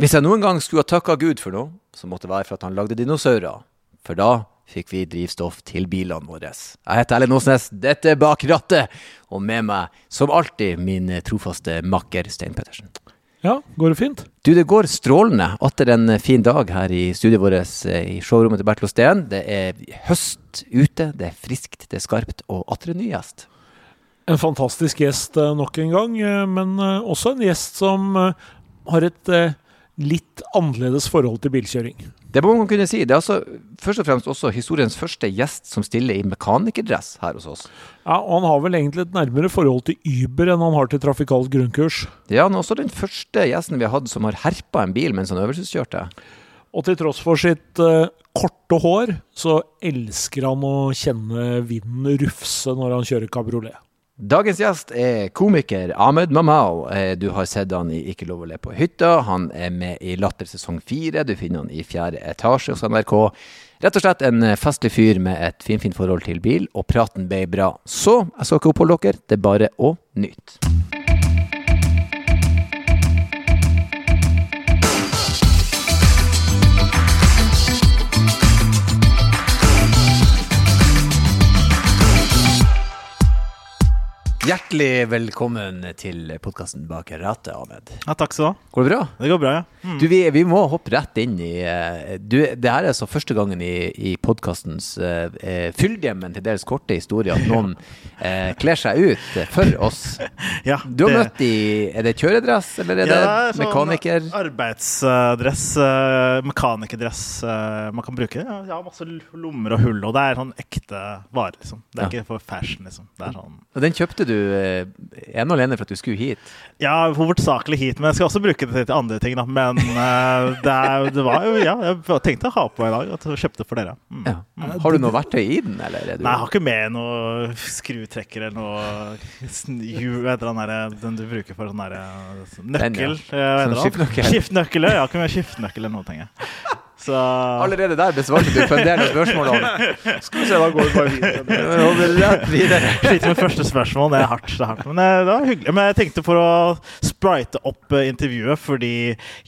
Hvis jeg noen gang skulle ha takka Gud for noe, så måtte det være for at han lagde dinosaurer. For da fikk vi drivstoff til bilene våre. Jeg heter Erlend Åsnes, dette er Bak rattet, og med meg, som alltid, min trofaste makker Stein Pettersen. Ja, går det fint? Du, det går strålende. Atter en fin dag her i studioet vårt i showrommet til Bertil Osten. Det er høst ute, det er friskt, det er skarpt, og atter en ny gjest. En fantastisk gjest eh, nok en gang, eh, men eh, også en gjest som har et litt annerledes forhold til bilkjøring. Det må man kunne si. Det er altså først og fremst også historiens første gjest som stiller i mekanikerdress her hos oss. Ja, og han har vel egentlig et nærmere forhold til Uber enn han har til trafikalt grunnkurs. Ja, han er også den første gjesten vi har hatt som har herpa en bil mens han øvelseskjørte. Og til tross for sitt uh, korte hår, så elsker han å kjenne vinden rufse når han kjører kabriolet. Dagens gjest er komiker Ahmed Mamao. Eh, du har sett han i Ikke lov å le på hytta. Han er med i Latter sesong fire. Du finner han i fjerde etasje hos NRK. Rett og slett en eh, festlig fyr med et finfint forhold til bil, og praten ble bra. Så jeg skal ikke oppholde dere, det er bare å nyte. Hjertelig velkommen til podkasten Bak rattet, Ahmed. Ja, takk skal du ha. Går det bra? Det går bra, ja. Mm. Du, vi, vi, må hoppe rett inn i uh, du, Det her er altså første gangen i, i podkastens uh, uh, fyldige, men til dels korte historie at noen uh, kler seg ut for oss. ja, du har det... møtt i Er det kjøredress, eller er ja, det sånn mekaniker? Arbeidsdress, mekanikerdress man kan bruke. Ja, ja, masse lommer og hull, og det er sånn ekte vare, liksom. Det er ja. ikke for fashion, liksom. Det sånn Og den kjøpte du ene og alene for at du skulle hit? Ja, hovedsakelig hit, men jeg skal også bruke det til andre ting, da. Men uh, det, er, det, var jo Ja, jeg tenkte å ha på i dag. At jeg kjøpte for dere. Mm. Ja. Har du noe verktøy i den, eller? Du... Nei, jeg har ikke med noe skrutrekker eller noe hjul heter den der den du bruker for sånn derre Nøkkel? Den, ja. Sånn skiftnøkkel? Skiftnøkkel, ja. Jeg har ikke med skiftnøkkel eller noe, tenker jeg. Så... Allerede der besvarte du av spørsmålene. Skal vi se, da går vi bare videre. Sliter med første spørsmål. Det er hardt. Det er hardt. Men eh, det var hyggelig. Men jeg tenkte for å sprite opp eh, intervjuet, fordi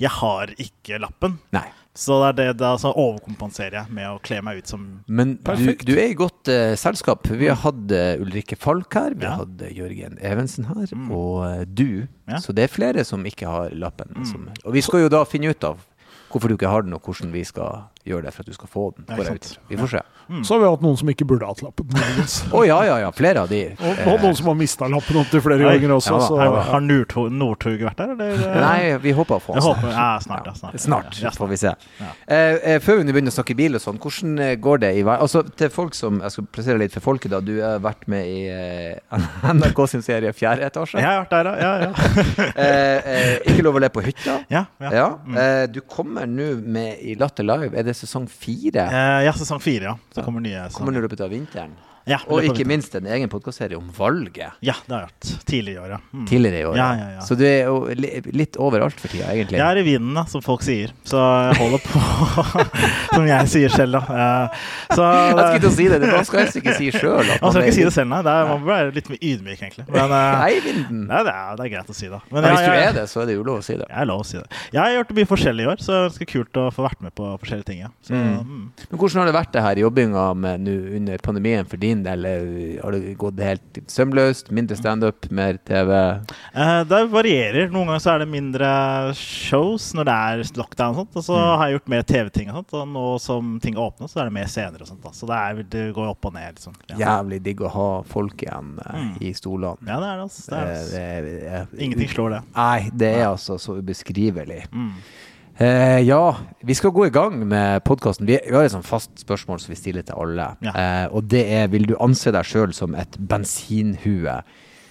jeg har ikke lappen. Nei. Så det er det, da så overkompenserer jeg med å kle meg ut som Men du, du, er i godt uh, selskap. Vi har hatt uh, Ulrikke Falk her, vi ja. har hatt uh, Jørgen Evensen her, mm. og du. Ja. Så det er flere som ikke har lappen. Mm. Som, og vi skal jo da finne ut av hvorfor du ikke har den, og hvordan vi skal gjøre det for at du skal få den. Vi får se. Mm. Så har vi hatt noen som ikke burde hatt lappen. Å oh, ja, ja, ja. Flere av de. Og, og noen som har mista lappen opptil flere Nei. ganger også. Ja, har, har Northug vært der, eller? Nei, vi håper å få oss håper, ja, snart, ja, snart. snart, ja, får vi se. Eh, eh, før vi begynner å snakke bil og sånn, hvordan eh, går det i vei? Altså, til folk som Jeg skal plassere litt for folket, da. Du har vært med i eh, NRK sin serie Fjerde etasje. Jeg har vært der, ja. ja, eh, eh, ikke lov å le på hytta. Ja. ja. Mm. du kommer nå med i Latter Live. Er det sesong fire? ja, sesong fire, ja. Så kommer nye. Kommer når du av vinteren. Ja, og ikke minst en egen podkastserie om valget. Ja, det har jeg gjort. Tidligere i år, ja. Mm. Tidligere i år, ja, ja, ja. Så du er jo litt overalt for tida, egentlig? Jeg er i vinden, da, som folk sier. Så jeg holder på Som jeg sier selv, da. Så, jeg skulle ikke si det. Man skal helst ikke si sjøl. Man skal ikke si det selv, nei. Det er, man være litt mer ydmyk, egentlig. Men, nei, vinden. Nei, det, er, det er greit å si, da. Men, hvis du er det, så er det jo lov å si det. Jeg er lov å si det. Jeg har gjort mye forskjellig i år, så det er ganske kult å få vært med på forskjellige ting. Så, mm. Mm. Men hvordan har det vært det her jobbinga med nå under pandemien for din del? Har det gått helt sømløst? Mindre standup, mer TV? Uh, det varierer. Noen ganger så er det mindre shows når det er lockdown. Og, sånt, og så mm. har jeg gjort mer TV-ting. Og, og nå som ting åpner, så er det mer scener. og sånt. Da. Så det, er, det, går opp og ned. Liksom. Ja. Jævlig digg å ha folk igjen uh, mm. i stolene. Ja, det er det. Altså. Det er, altså. det, det, Ingenting slår det. Nei, det er altså så ubeskrivelig. Mm. Eh, ja, vi skal gå i gang med podkasten. Vi, vi, har et sånt fast spørsmål som vi stiller til alle. Ja. Eh, og det er vil du anse deg sjøl som et bensinhue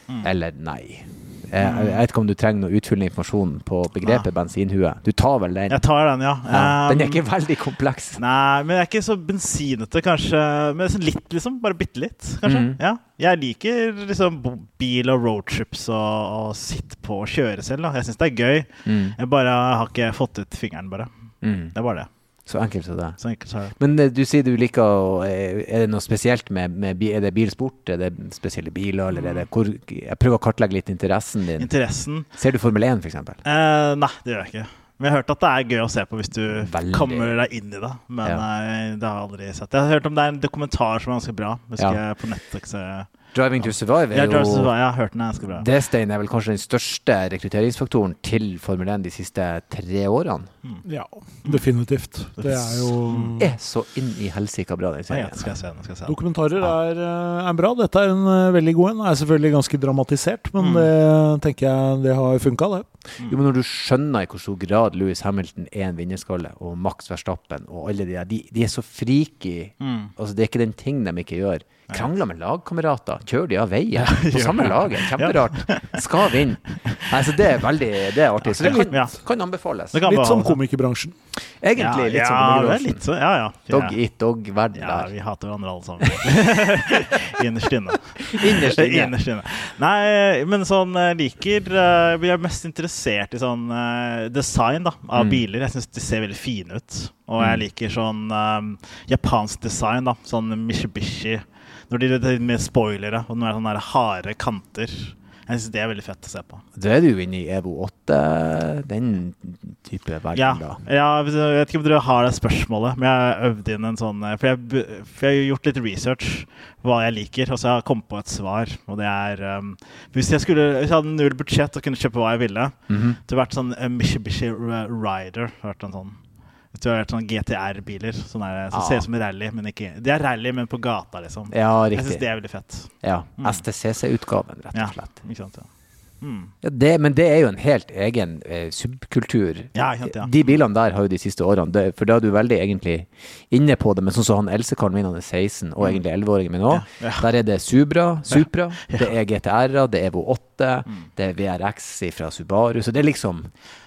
mm. eller nei? Eh, jeg vet ikke om du trenger noe utfyllende informasjon på begrepet bensinhue. Du tar vel den? Jeg tar den, ja. ja den er ikke veldig kompleks. Nei, men jeg er ikke så bensinete, kanskje. Men sånn litt, liksom. Bare bitte litt, kanskje. Mm. Ja. Jeg liker liksom bil og roadtrips og, og sitte på og kjøre selv. Da. Jeg syns det er gøy. Mm. Jeg bare har ikke fått ut fingeren, bare. Mm. Det er bare det. Så enkelt som det. Enkelt det. Men eh, du sier du liker å eh, Er det noe spesielt med, med Er det bilsport? Er det spesielle biler, eller er det hvor Jeg prøver å kartlegge litt interessen din. Interessen Ser du Formel 1, f.eks.? Eh, nei, det gjør jeg ikke. Men jeg har hørt at det er gøy å se på hvis du Veldig. kommer deg inn i det. Men Ja. eh, det har jeg aldri sett. Jeg har hørt om det er en dokumentar som er ganske bra. Husker Ja. jeg på Netflix. 'Driving to Survive' Ja, er Drive to Survive, jeg har hørt den er ganske bra. Det, Stein, er vel kanskje den største rekrutteringsfaktoren til Formel 1 de siste tre årene. Ja, definitivt. Det er jo Er så inn i helsika bra, den serien. Ja, skal jeg se den. skal jeg se den. Dokumentarer er, eh, er bra. Dette er en eh, veldig god en. Er selvfølgelig ganske dramatisert, men Mm. det tenker jeg det har funka, det. Jo, men når du skjønner i hvor stor grad Louis Hamilton er en vinnerskalle, og Max Verstappen og alle de der, de, de er så freaky. Mm. Altså, det er ikke den ting de ikke gjør. Krangler med lagkamerater. Kjører de av veien på samme laget. Kjemperart. Skal vinne. Altså, det er veldig det er artig. Så det kan, kan anbefales. Det kan Litt som komikerbransjen. Egentlig litt ja, som komikerbransjen. er litt så, ja, ja. Dog eat dog-verden Ja, vi hater hverandre alle sammen. Innerst inne. Innerst inne. Nei, men sånn liker eh, Vi er mest interessert i sånn uh, design da, av Mm. biler. Jeg syns de ser veldig fine ut. Og jeg Mm. liker sånn um, japansk design, da. Sånn Mishibishi. Når de det med spoilere og når det er sånne der harde kanter. Jeg syns det er veldig fett å se på. Da er du inne i EVO 8, den type verden, Ja, da. ja, jeg vet ikke om dere har det spørsmålet, men jeg øvde inn en sånn For jeg, for jeg har gjort litt research hva jeg liker, og så har jeg kommet på et svar. Og det er um, Hvis jeg skulle Hvis jeg hadde null budsjett og kunne kjøpe hva jeg ville, Mhm. det hadde vært sånn uh, Mitsubishi Rider. Vært en sånn det har vært sånn GTR-biler som Ah. ser ut som rally, men ikke Det er rally, men på gata, liksom. Ja, Jeg syns det er veldig fett. Ja, Mm. STCC-utgaven, rett og slett. Ja, ikke sant? Ja. Mm. Ja, det, men det er jo en helt egen eh, subkultur. Ja, ikke ja. De bilene der har jo de siste årene, det, for da er du veldig egentlig inne på det, men sånn som han Elsekaren min, han er 16, og egentlig 11-åringen min òg, Mm. Der er det Subra, Supra, det er GTR-er, det er Evo 8, Mm. det er VRX fra Subaru, så det er liksom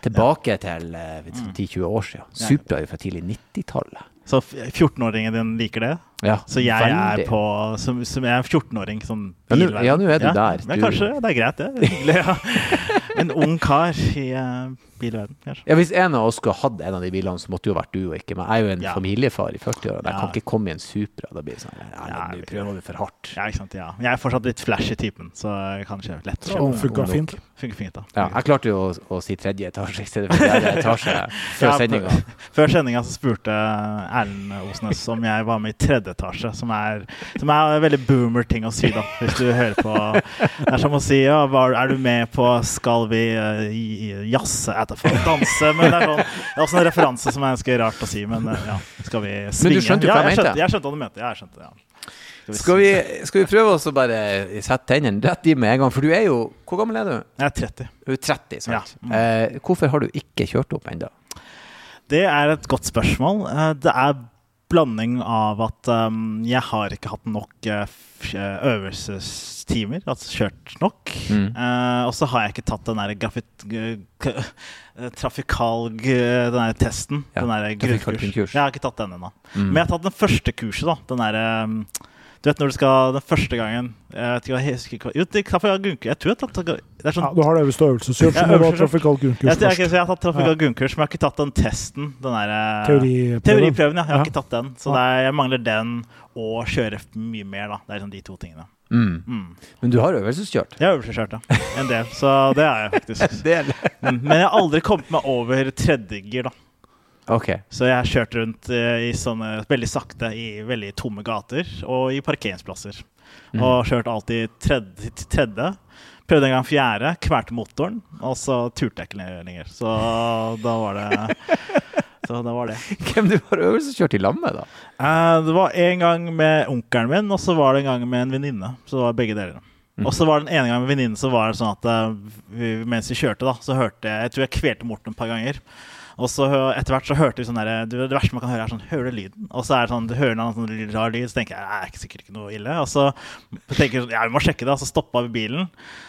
tilbake til eh, vet Mm. du, 10-20 år siden. Supra er jo fra tidlig 90-tallet. Så 14-åringen din liker det? Ja, Så jeg veldig. er på Som, som jeg er 14-åring, sånn Ja, nå- ja, er du der. Men Du- kanskje det er greit, det. ja. En ung kar i uh, bilverden, kanskje. Ja, Hvis en av oss skulle hatt en av de bilene, så måtte det jo vært du og ikke meg. Jeg er jo en Ja. familiefar i 40-åra. Jeg Ja. kan ikke komme i en Supra. Da blir det sånn ja, Ja, Nå prøver vi for hardt. Ja, ikke sant, ja. Jeg er fortsatt litt flashy typen, så jeg kan kjøpe lett. å Kjøpe. Funker fint. Funker fint, da. Ja, jeg klarte jo å, å si tredje etasje i stedet for fjerde etasje før Ja, sendinga. Før sendinga så spurte Erlend Osnes om jeg var med i tredje etasje, som er, som er en veldig boomer-ting å si, da, hvis du hører på. Det er som å si ja, var, er du med på Skal vi uh, jazze etterpå? Danse? Men det er, sånn, det er også en referanse som er ganske rart å si, men eh, ja. Skal vi svinge? Men du skjønte jo hva jeg jeg mente. skjønte, jeg skjønte hva du mente. Ja, jeg skjønte, ja. Skal vi, skal vi prøve oss å bare sette tennene rett i med en gang? For du er jo Hvor gammel er du? Jeg er 30. Du er 30, sant? Ja. Mm. Eh, hvorfor har du ikke kjørt opp ennå? Det er et godt spørsmål. Eh, Det er blanding av at um, jeg har ikke hatt nok eh, eh, øvelsestimer, altså kjørt nok. Mm. Uh, og så har jeg ikke tatt den der grafit... Trafikal Den der testen. Ja, den der grunnkurs. Jeg har ikke tatt den ennå. Mm. Men jeg har tatt den første kurset, da. Den derre Du vet når du skal den første gangen Jeg vet ikke jeg husker ikke hva- Jo. Jeg tror jeg har sånn Ja, du har det øverste øvelseskurs. Ja, øvelse, trafikalt grunnkurs jeg, jeg, jeg, jeg har tatt trafikal grunnkurs, men jeg har ikke tatt den testen. Den der, eh, Teoriprøven. Teoriprøven, ja. Jeg har Ja. ikke tatt den. Så det er, jeg mangler den og kjøre mye mer, da. Det er sånn de to tingene. Mm. Mm. Men du har øvelseskjørt? Jeg har øvelseskjørt, ja. En del. Så det er jeg faktisk. Del. Mm. Men jeg har aldri kommet meg over tredjegir, da. Okay. Så jeg har kjørt rundt eh, i sånne veldig sakte i veldig tomme gater og i parkeringsplasser. Mm. Og kjørt alltid tredje, til tredje. Prøvde en gang fjerde, kvalte motoren, og så turte jeg ikke lenger. Så da var det Så det var det. Hvem du var har øvelseskjørt i lag med, da? Eh, det var en gang med onkelen min, og så var det en gang med en venninne. Så det var begge deler. Mm. Og så var det en ene gang med venninnen, så var det sånn at eh, vi, mens vi kjørte, da, så hørte jeg Jeg tror jeg kvelte Morten et par ganger. Og så etter hvert så hørte vi sånn der Det, det verste man kan høre, er sånn Hører du lyden? Og så er det sånn Du hører en sånn rar lyd, så tenker jeg det er ikke sikkert ikke noe ille. Og så tenker jeg ja, vi må sjekke det, og så stoppa vi bilen.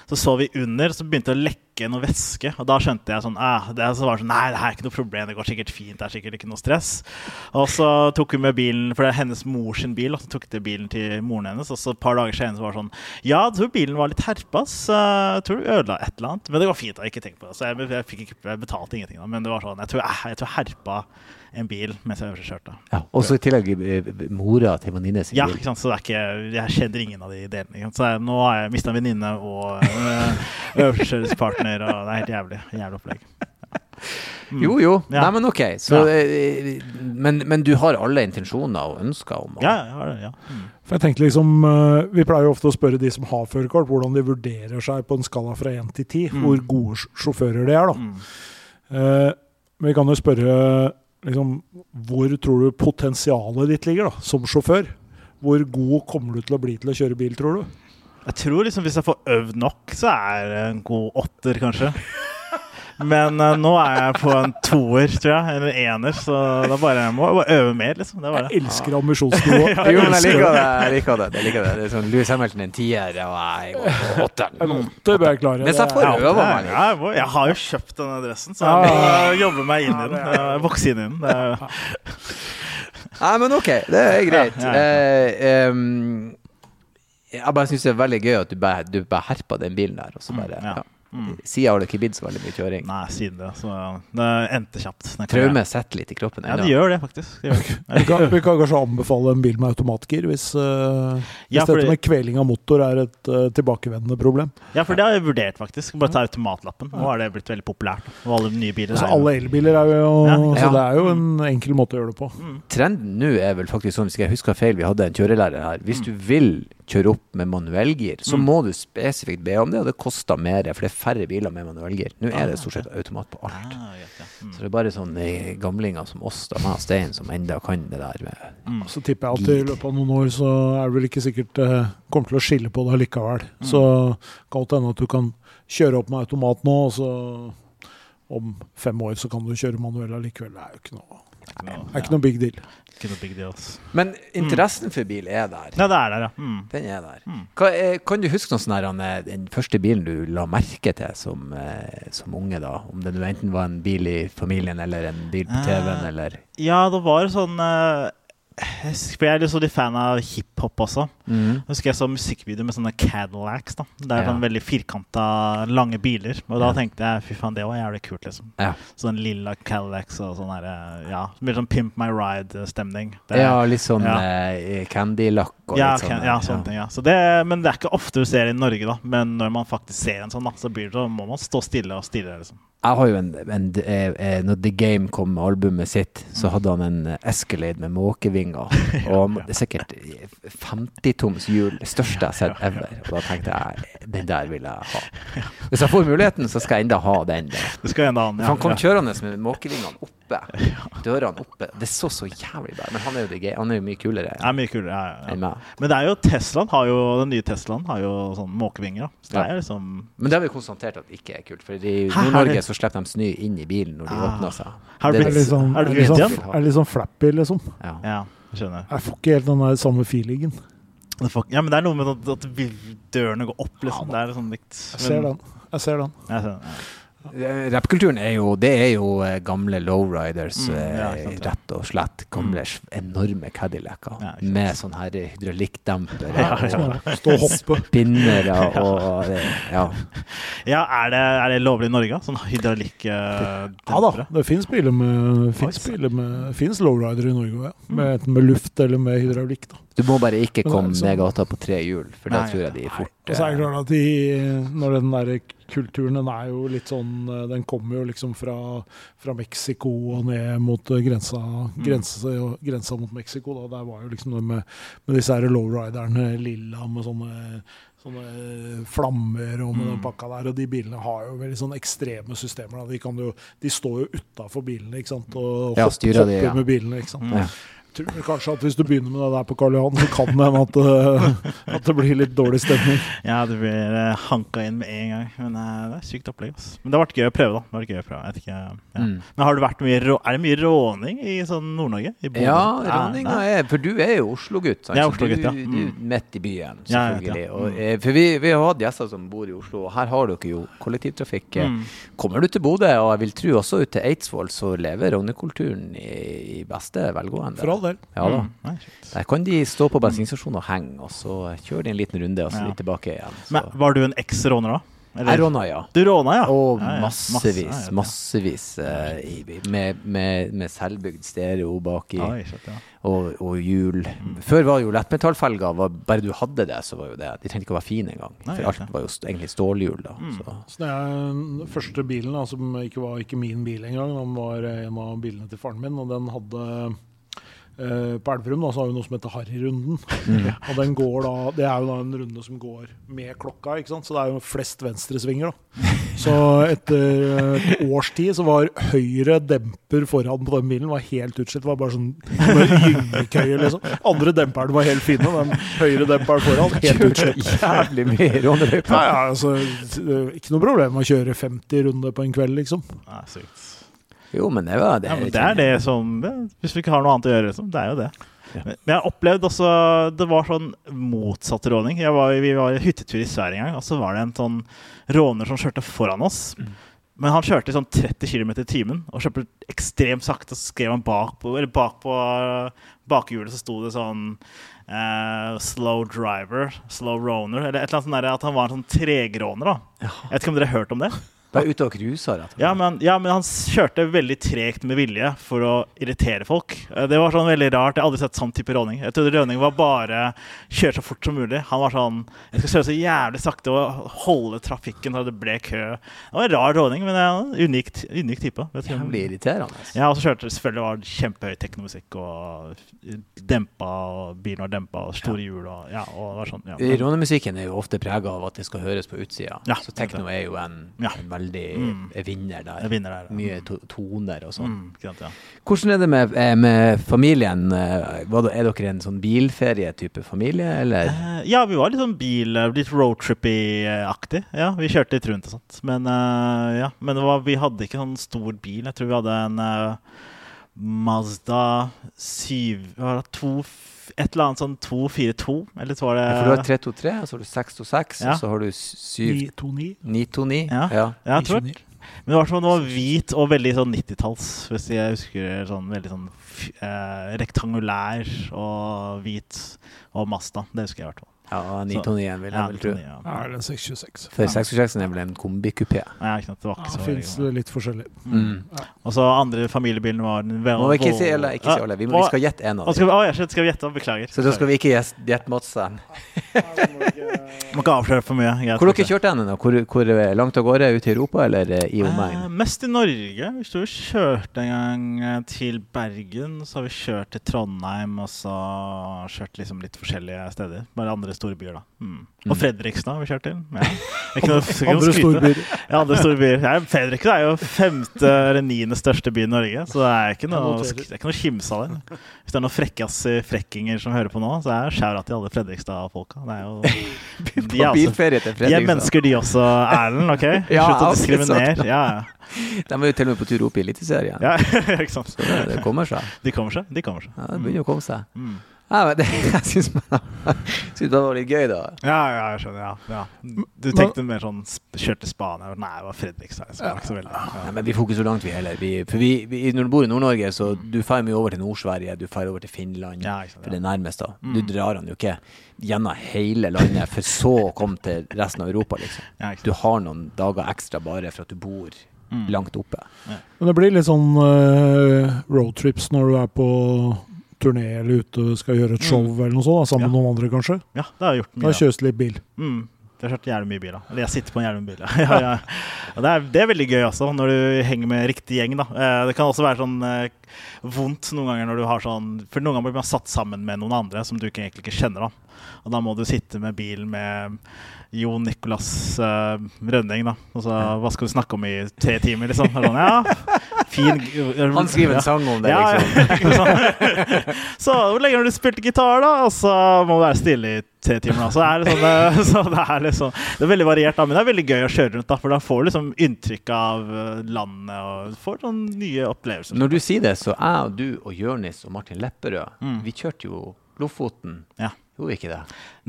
Så så vi under, så begynte det å lekke noe væske. Og da skjønte jeg sånn ah, det, Så var det sånn Nei, det er ikke noe problem, det går sikkert fint, det er sikkert ikke noe stress. Og så tok hun med bilen, for det er hennes mors bil, og så tok de bilen til moren hennes. Og så et par dager senere så var det sånn Ja, jeg tror bilen var litt herpa, så Jeg tror du ødela et eller annet. Men det går fint, jeg ikke på det. Så jeg, jeg ikke jeg betalte ingenting, da. Men det var sånn Jeg tror jeg, jeg tror herpa en bil mens jeg øvelseskjørte. Ja. Og så i tillegg eh, mora til venninne sin Ja, bil. ikke sant? så det er ikke, jeg kjenner ingen av de delene. Ikke sant? Så jeg, nå har jeg mista en venninne og øh, øvelseskjøringspartner, og det er helt jævlig. Jævlig opplegg. Mm. Jo, jo. Ja. Nei, men ok. Så, Ja. eh, men, men du har alle intensjoner og ønsker om å Ja, jeg har det, ja. Mm. For jeg tenkte liksom, eh, Vi pleier jo ofte å spørre de som har førerkort, hvordan de vurderer seg på en skala fra 1 til 10. Mm. Hvor gode sjåfører de er. da. Mm. Men vi kan jo spørre liksom, hvor tror du potensialet ditt ligger da, som sjåfør? Hvor god kommer du til å bli til å kjøre bil, tror du? Jeg tror liksom hvis jeg får øvd nok, så er det en god åtter, kanskje. Men uh, nå er jeg på en toer, tror jeg. Eller ener. Så da bare jeg må jeg bare øve mer, liksom. Det var Jeg det. elsker ambisjonsnivået. Jo, men jeg liker det. Jeg liker det. Jeg liker det. det er sånn Louis Hamilton en tier, og jeg går på En åtteren. åtter bør jeg klare. Mens jeg får øve Ja, meg jeg, må, jeg har jo kjøpt denne dressen, så jeg må jobbe meg inn i den. eh, Vokse inn i den. Det er, Nei, men ok, det er greit. Ja, ja, ja. Eh, um, jeg bare syns det er veldig gøy at du bare, du bare herpa den bilen der, og så bare ja. ja. Mm. Siden har det ikke blitt så veldig mye kjøring. Nei, siden det. Så det endte kjapt. Traume setter litt i kroppen Ja, det gjør det, faktisk. Det gjør det. Vi kan, vi kan kanskje anbefale en bil med automatgir, hvis, uh, hvis Ja, fordi- dette med kveling av motor er et uh, tilbakevendende problem. Ja, for det har jeg vurdert, faktisk. Bare ta automatlappen. Nå har det blitt veldig populært. Og alle nye biler Så alle elbiler er jo Ja, Så det er jo en enkel måte å gjøre det på. Mm. Trenden nå er vel faktisk sånn, hvis jeg husker feil, vi hadde en kjørelærer her. Hvis du vil kjøre opp med manuellgir, så Mm. må du spesifikt be om det, og det koster mer, for det er færre biler med manuellgir. Nå er det stort sett automat på alt. Ah, ja. Mm. Så det er bare sånne gamlinger som oss, da, meg og Stein, som enda kan det der med Mm. Så tipper jeg at i løpet av noen år så er det vel ikke sikkert eh, kommer til å skille på det likevel. Så kan det hende at du kan kjøre opp med automat nå, og så om fem år så kan du kjøre manuell allikevel. Det er jo ikke noe, det er ikke noe big deal. Ikke noe big deal. Men interessen for bil er der. Ja, det er der, ja. Mm. Den er der. Mm. Hva kan du huske noe sånn den første bilen du la merke til som, eh, som unge, da? Om det nå enten var en bil i familien, eller en bil på TV-en, Eh, eller Ja, det var sånn eh, jeg er litt sånn fan av hiphop også. mm. Husker jeg så musikkvideo med sånne Cadillacs. da Det er Ja. sånn veldig firkanta, lange biler. Og da Ja. tenkte jeg fy faen, det var jævlig kult, liksom. Ja. Sånn lilla Cadillacs og sånn herre Ja, litt sånn Pimp My Ride-stemning. Ja, litt sånn Ja. eh, Candy-lakk og ja, litt sånn. ja, sånne ting. Ja. Så det, men det er ikke ofte du ser det i Norge, da. Men når man faktisk ser en sånn, da, så blir det, så må man stå stille og stille, Liksom. Jeg har jo en, en eh, eh, Når The Game kom med albumet sitt, så hadde han en eh, Escalade med måkevinger. Og det er sikkert 50-toms hjul. Det største jeg har sett ever. Og da tenkte jeg den der vil jeg ha. Hvis jeg får muligheten, så skal jeg enda ha den. Da. Det skal enda an. ja. han kom kjørende med måkevingene oppe. Dørene oppe. Det så så jævlig bra Men han er jo, det. Han er jo mye kulere er mye kulere. Ja, ja, enn meg. Men det er jo Teslaen har jo, den nye Teslaen har jo sånn måkevinger. da. Så det Ja. er liksom Men det har vi konstatert at det ikke er kult. For i Nord-Norge så slipper de snø inn i bilen når de Ah. åpner seg. Har Det det er sånn, det er blitt litt sånn, er sånn flappy, liksom. Ja. Ja, skjønner. Jeg får ikke helt den der samme feelingen. Får- Ja, men det er noe med at, at dørene går opp, liksom. Det er sånn likt Jeg ser den. Jeg ser den. Jeg ser den, ja. Eh, Rappkulturen er jo Det er jo eh, gamle lowriders, Mm, eh, ja, rett og slett. Gamle, s- enorme Cadillacer Ja, med sånn her hydraulikkdemper og Stå og hoppe. spinnere og Ja. Ja, er det, er det lovlig i Norge? Sånn hydraulikkdempere? Ja da, det fins biler med Fins biler med Fins lowrider i Norge òg, ja. Med, enten med luft eller med hydraulikk. da. Du må bare ikke er komme liksom- ned gata på tre hjul, for da tror jeg de fort Og så er det eh, klart at de, når den der kulturen den er jo litt sånn eh, Den kommer jo liksom fra, fra Mexico og ned mot grensa, grensa, grensa mot Mexico. Da. Der var jo liksom det med, med disse her lowriderne lilla med sånne Sånne flammer og med den Mm. pakka der. Og de bilene har jo veldig sånn ekstreme systemer. De, kan jo, de står jo utafor bilene ikke sant? og Ja, hopp- styrer hopper de, ja. med bilene. ikke sant? Mm. Ja. Tror kanskje at hvis du begynner med det der på Karl Johan, så kan det hende at, eh, at det blir litt dårlig stemning. Ja, du blir eh, hanka inn med en gang. Men eh, det er sykt opplegg. ass. Men det har vært gøy å prøve, da. Det har vært gøy å prøve. Jeg vet ikke, ja. Mm. Men har det vært mye Er det mye råning i sånn Nord-Norge? Ja, råninga er For du er jo Oslo-gutt. Jeg er Oslo-gutt, ja. du, du er Mm. midt i byen, selvfølgelig. ja, ja. Og, Mm. for vi, vi har hatt gjester som bor i Oslo, og her har dere jo kollektivtrafikk. Mm. Kommer du til Bodø, og jeg vil tro også ut til Eidsvoll, så lever rovnekulturen i, i beste velgående. For all del. Ja da. Mm. Nei. Der kan de stå på bensinstasjonen og henge, og så kjører de en liten runde, og så Ja. litt tilbake igjen. Så. Men var du en eks-råner da? Eller? Jeg råna, ja. Du råna, ja? Og Ja, ja. massevis, ja, ja. massevis uh, i- med, med, med selvbygd stereo baki. Ja. og, og hjul. Før var jo lettmetallfelger Bare du hadde det, så var jo det De trengte ikke å være fine engang. For alt var jo egentlig stålhjul, da. Mm. Så. Så det er den første bilen, da, som ikke var ikke min bil engang, den var en av bilene til faren min, og den hadde På Elverum da, så har vi noe som heter Harryrunden. Og den går da, Det er jo da en runde som går med klokka, ikke sant? så det er jo flest venstresvinger. da. Så etter et års tid så var høyre demper foran på den bilen var helt utslitt. Det var bare sånn gyngekøye, liksom. Andre demperen var helt fine, den høyre demperen foran helt utslitt. Jævlig mye Ja, rånerøyper. ja, altså, ikke noe problem å kjøre 50 runder på en kveld, liksom. Nei, sykt. Jo, men det var det. Ja, men det er det som Hvis vi ikke har noe annet å gjøre, liksom. Det er jo det. Men jeg opplevde også Det var sånn motsatt råning. Var, vi var i hyttetur i Sverige en gang, og så var det en sånn råner som kjørte foran oss. Men han kjørte i sånn 30 km i timen og kjørte ekstremt sakte. Og så skrev han bak på, eller bak på bakhjulet så sto det sånn eh, 'slow driver', 'slow roner', eller et eller annet sånt der, at han var en sånn tregråner. da. Jeg vet ikke om dere har hørt om det? Bare ute og cruiser, rett og slett. Ja men, ja, men han kjørte veldig tregt med vilje for å irritere folk. Eh, Det var sånn veldig rart. Jeg har aldri sett sånn type råning. Jeg trodde råning var bare kjøre så fort som mulig. Han var sånn Jeg skal kjøre så jævlig sakte og holde trafikken så det ble kø. Det var en rar råning, men en unikt, unik type. Vet du. Jævlig irriterende. Ja, og så kjørte selvfølgelig var kjempehøy teknomusikk og dempa, og bilen var dempa, og store hjul og ja, og det var sånn. Ja. Rånemusikken er jo ofte prega av at det skal høres på utsida. Ja, så tekno er jo en, Ja. en veldig veldig mm. vinner der. Vinner der ja. Mye to toner og sånn. Mm, ja. Hvordan er det med, eh, med familien? Eh, er dere en sånn bilferietype familie, eller? Eh, ja, vi var litt sånn bil, litt roadtrippy-aktig. Ja, vi kjørte litt rundt og sånt. Men, ja. Men var, vi hadde ikke sånn stor bil. Jeg tror vi hadde en Mazda 7 250 et eller annet sånn 2-4-2, eller så var det Ja, For du har 3-2-3, og så har du 6-2-6, og så har du 9-2-9. Ja. Ja. Ja, jeg tror, det. men det var som om det var hvit og veldig sånn 90-talls, hvis jeg husker. sånn Veldig sånn f- eh, rektangulær og hvit og Masta. Det husker jeg i hvert fall. Ja 929 vil jeg Ja, vel tro. 99, ja. Ja, eller 626. For 626 er vel en kombikupé. Nei, ikke sant, det var ikke så fins litt forskjellig. Mm. Og så andre familiebilen var den Må vi ikke si alle, ikke si Ja, alle. Vi, må, vi skal gjette en av dem. skal vi, å, jeg skal vi gjette? Beklager. Så da skal vi ikke gjette Madsen. Må ikke avsløre for mye. Hvor dere kjørte hen? nå? Hvor, hvor eh, langt av gårde? Ut i Europa, eller i omegn? Eh, mest i Norge. Vi sto og kjørte en gang eh, til Bergen. Så har vi kjørt til Trondheim, og så kjørt liksom litt forskjellige steder. Bare andre store byer, da. Mm. Og Mm. Fredrikstad har vi kjørt til. Ja. Det er Ikke noe, Andre storbyer. Ja, andre store byer. Ja, Fredrikstad er jo femte eller niende største by i Norge, så det er ikke noe, det er ikke noe av det. Hvis det er noen frekkas frekkinger som hører på nå, så er skjæra til alle Fredrikstad-folka. Det er jo de er, altså, de er mennesker, de også, Erlend. ok? Ja, Slutt å diskriminere. Ja, Ja, De er jo til og med på tur opp i Eliteserien. ja. ikke sant. Så det, det kommer seg. De kommer seg. De kommer seg. Ja, det begynner å komme seg. Mm. Ja, men det, jeg syns det var litt gøy, da. Ja, ja, jeg skjønner. Ja, ja. Du tenkte mer sånn kjørte Spania? Nei, det var Fredrikstad. Så veldig. Nei, Ja. men vi får ikke så langt, vi heller. Vi, for vi, vi, når du bor i Nord-Norge, så du drar mye over til Nord-Sverige, du drar over til Finland. Sant, For det ja. er nærmest, da. Mm. Du drar han jo ikke gjennom hele landet, for så å komme til resten av Europa, liksom. Ja, Du har noen dager ekstra bare for at du bor Mm. langt oppe. Men det blir litt sånn uh, roadtrips når du er på turné eller ute og skal gjøre et show eller noe sånt, sammen Ja. med noen andre, kanskje. Ja, det har jeg gjort mye. da. kjøres det litt bil. Mm. Jeg har kjørt jævlig mye bil. da Eller jeg sitter på en jævlig bil. Ja. ja, ja. Det, er, det er veldig gøy også, når du henger med riktig gjeng. da eh, Det kan også være sånn eh, vondt noen ganger når du har sånn For noen ganger blir man satt sammen med noen andre som du egentlig ikke kjenner. da Og da må du sitte med bilen med Jon Nicolas eh, Rønning, da. Og så hva skal du snakke om i tre timer, liksom? Sånn, ja, fin Han skriver en sang om det, ja, liksom. så hvor lenge har du spilt gitar, da? Og så må du være stille i tre timer. Så, det liksom, eh, så det er liksom Det er veldig variert, da, men det er veldig gøy å kjøre rundt. da For da får du liksom inntrykk av eh, landet og får sånn nye opplevelser. Når du sier det, så jeg og du og Jørnis og Martin Lepperød, Mm. vi kjørte jo Lofoten. Ja. Gjorde vi ikke det?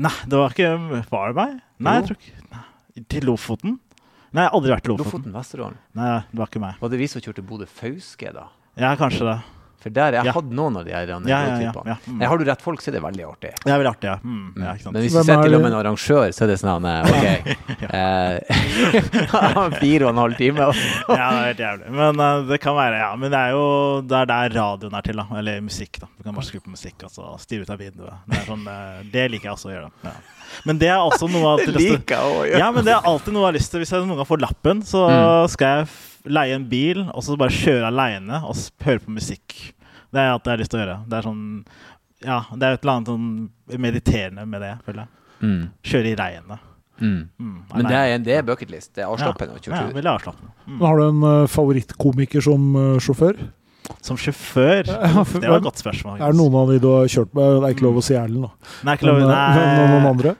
Nei, det var ikke Var det meg? Nei, jeg tror ikke. Til Lofoten? Nei, jeg har aldri vært i Lofoten. Lofoten, Vesterålen. Nei, det var ikke meg. Var det vi som kjørte Bodø-Fauske, da? Ja, kanskje det. For der jeg Ja. hadde noen av de her Ja, ja, ja, ja. Mm. Har du rett folk, så er det veldig artig. Det er veldig artig, ja. Mm, ja ikke sant? Men hvis du sitter er til og med en arrangør, så er det sånn eh, OK. eh, Fire og en halv time. og- ja, det er helt jævlig. Men uh, det kan være, ja. Men det er jo det er der radioen er til, da. Eller musikk, da. Du kan bare skru på musikk og altså, stirre ut av vinduet. Det, sånn, uh, det liker jeg også å gjøre. da. Ja. Men det er også noe av Det liker jeg å gjøre. Ja, men det er alltid noe jeg har lyst til. Hvis jeg noen gang får lappen, så Mm. skal jeg leie en bil, og så bare kjøre aleine og høre på musikk. Det er alt jeg har lyst til å gjøre. Det er sånn Ja, det er et eller annet sånn mediterende med det, føler jeg. Mm, Kjøre i regnet. mm. Mm, Men det er, det er bucketlist. Det er avslappende Ja, ja, veldig avslappende. Mm. Har du en uh, favorittkomiker som uh, sjåfør? Som sjåfør? Ja, for- Det var et godt spørsmål. Er det noen av de du har kjørt med? Det er ikke lov å si Erlend, da. Nei, ikke lov. Eh, Nei, men noen andre?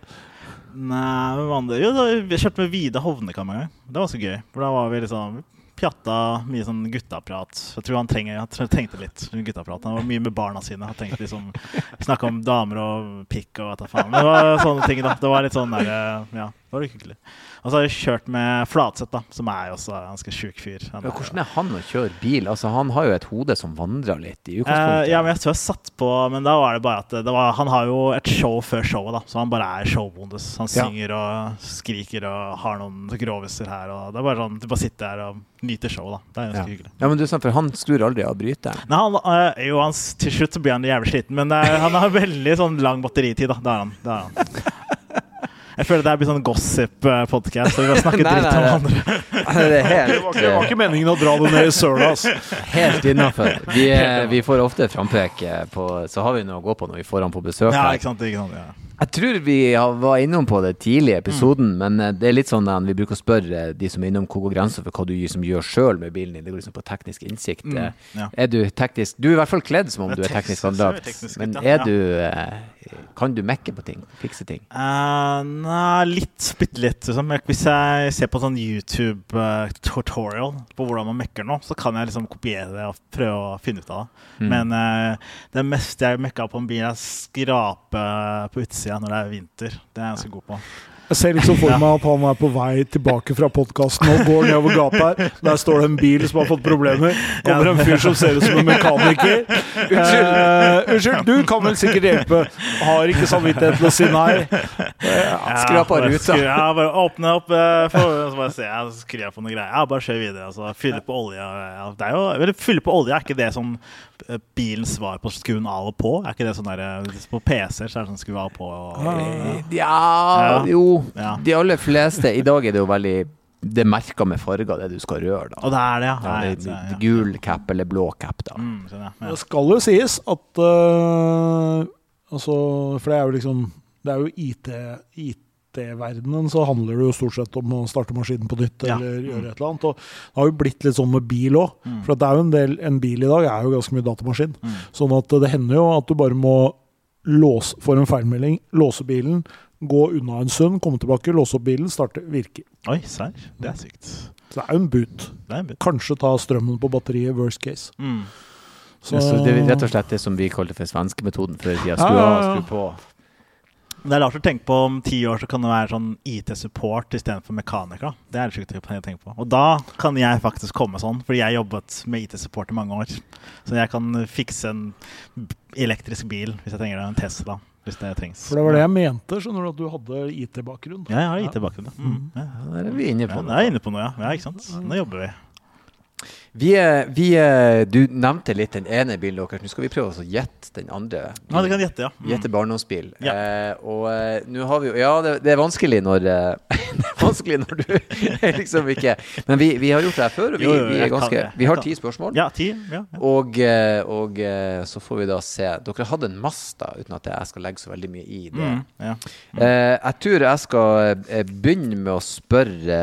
Nei, hvem andre? Jo, da, vi kjørte med Vida Hovnekam en gang. Det var så gøy. For da var vi liksom Pjatta mye sånn guttaprat. Jeg tror han, trenger, han trengte litt guttaprat. Han var mye med barna sine. Han tenkte liksom Snakka om damer og pikk og hva faen. Det var sånne ting, da. Det var litt sånn der eh, Ja, det var hyggelig. Og så har jeg kjørt med Flatseth, da, som er jo også en ganske sjuk fyr. Han Ja, er- hvordan er han å kjøre bil? Altså, han har jo et hode som vandrer litt, i Eh, utgangspunktet. ja, men jeg tror jeg satt på Men da var det bare at det var, han har jo et show før showet, da. Så han bare er showbonus. Han Ja. synger og skriker og har noen groviser her. Og det er bare sånn Du bare sitter her og nyter showet, da. Det er ganske ja. hyggelig. ja, men du sa for han skrur aldri av bryteren. Nei, han, eh, jo, han, til slutt så blir han jævlig sliten, men er, han har veldig sånn lang batteritid, da. Det er han. Det er han. Jeg føler det her blir sånn gossip-podkast, så vi bare snakker dritt om andre. Det helt, Det var, ikke, det var ikke meningen å dra det ned i søla, altså. helt innafor. Vi, vi får ofte frampek eh, på Så har vi noe å gå på når vi får han på besøk. Ja, ikke sant? Ikke sant ja. Jeg tror vi har- var innom på det tidlig i episoden, Mm. men eh, det er litt sånn at vi bruker å spørre eh, de som er innom hvor går grensa for hva du liksom gjør sjøl med bilen din. Det går liksom på teknisk innsikt. Mm, Eh, ja. Er du teknisk Du er i hvert fall kledd som om du er teknisk anlagt, men er du eh, Kan du mekke på ting? Fikse ting? Uh, nei, litt, bitte litt. Liksom. Hvis jeg ser på sånn YouTube-tutorial på hvordan man mekker noe, så kan jeg liksom kopiere det og prøve å finne ut av det. Mm. Men uh, det meste jeg mekka på en bil, er skrape på utsida når det er vinter. Det er jeg ganske god på. Jeg ser liksom for meg at han er på vei tilbake fra podkasten og går nedover gata her. Der står det en bil som har fått problemer. Kommer en fyr som ser ut som en mekaniker. Unnskyld, eh, unnskyld, du kan vel sikkert hjelpe. Har ikke samvittighet til å si nei. Skrapa bare ut, da. Ja, bare åpne opp, eh, for, så bare se, jeg jeg på noe greier. Ja, bare kjør videre. Altså, fylle på olje. Ja, det er jo, eller fylle på olje, er ikke det som eh, bilens svar på skruen skru av og på? Er ikke det sånn der, eh, På PC-er så er det sånn skru av og på. Og, Ja, Ja. jo. Ja. De aller fleste I dag er det jo veldig Det er merka med farger, det du skal røre, da. og det er det, ja. Nei, det, er, ja. Gul cap eller blå cap, da. Mm, jeg. Ja. Det skal jo sies at uh, Altså, for det er jo liksom Det er jo IT IT-verdenen så handler det jo stort sett om å starte maskinen på nytt eller ja. gjøre et eller annet. Og det har jo blitt litt sånn med bil òg. Mm. For det er jo en del En bil i dag er jo ganske mye datamaskin. Mm. Sånn at det hender jo at du bare må låse Får en feilmelding, låse bilen, gå unna en stund, komme tilbake, låse opp bilen, starte, virke. Oi, serr? Det er sykt. Så det er jo en boot. Det er en boot. Kanskje ta strømmen på batteriet, worst case. Mm. Så, Så det er rett og slett det som vi kalte for svenskemetoden før i tida. Ja, Skru ja, av, ja. skru på. Det er rart å tenke på om ti år så kan det være sånn IT-support istedenfor mekaniker. Det er det sjukt å tenke på. Og da kan jeg faktisk komme sånn, fordi jeg jobbet med IT-support i mange år. Så jeg kan fikse en elektrisk bil hvis jeg trenger det. En Tesla, hvis det trengs. For det var det jeg mente, skjønner du, at du hadde IT-bakgrunn. Ja, jeg har IT-bakgrunn. ja. Mm. Ja. Ja, der er vi inne på Ja, det. jeg er inne på noe, ja. ja. Ikke sant? Nå jobber vi. Vi, vi, du nevnte litt den ene bilen deres. Nå skal vi prøve å gjette den andre. Ja, du kan gjette, ja. Mm. Gjette barndomsbil. Ja. Eh, og eh, nå har vi jo Ja, det, det er vanskelig når eh, Det er vanskelig når du liksom ikke Men vi, vi har gjort det her før, og vi, vi er ganske. Vi har ti spørsmål. Ja, ti. Ja, ja. Og, eh, og så får vi da se. Dere hadde en Masta, uten at jeg skal legge så veldig mye i det. Mm, ja. Eh, jeg tror jeg skal begynne med å spørre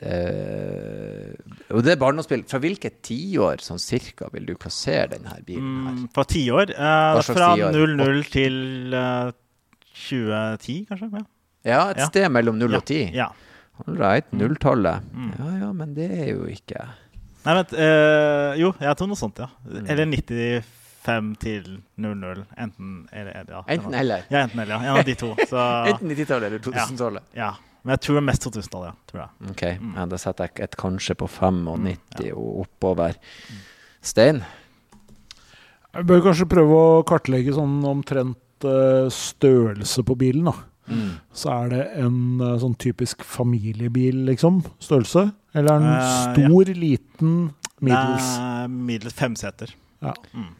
eh, Og det er barndomsbil. Fra hvilket tiår sånn cirka vil du plassere denne bilen her? Mm, fra tiår. Eh, fra 00 til eh, 2010, kanskje? Ja. Ja, et Ja. sted mellom 0 og 10. ja. All right, nulltallet. Mm. Ja ja, men det er jo ikke Nei, vent. eh, jo, jeg tror noe sånt, ja. Mm. Eller 95 til 00. Enten eller. Ja, Enten eller. Ja, enten eller. Ja. En av de to. Så Enten 90-tallet eller 2000-tallet. ja. Men jeg tror det er mest 2000-tallet, ja. Tror jeg. Ok, Mm. ja, da setter jeg et kanskje på 95 Mm, og oppover. Stein? Jeg bør kanskje prøve å kartlegge sånn omtrent eh, størrelse på bilen, da. Mm. Så er det en eh, sånn typisk familiebil, liksom? Størrelse? Eller er den Eh, ja. stor, liten, middels? Er middels femseter. Ja. Mm.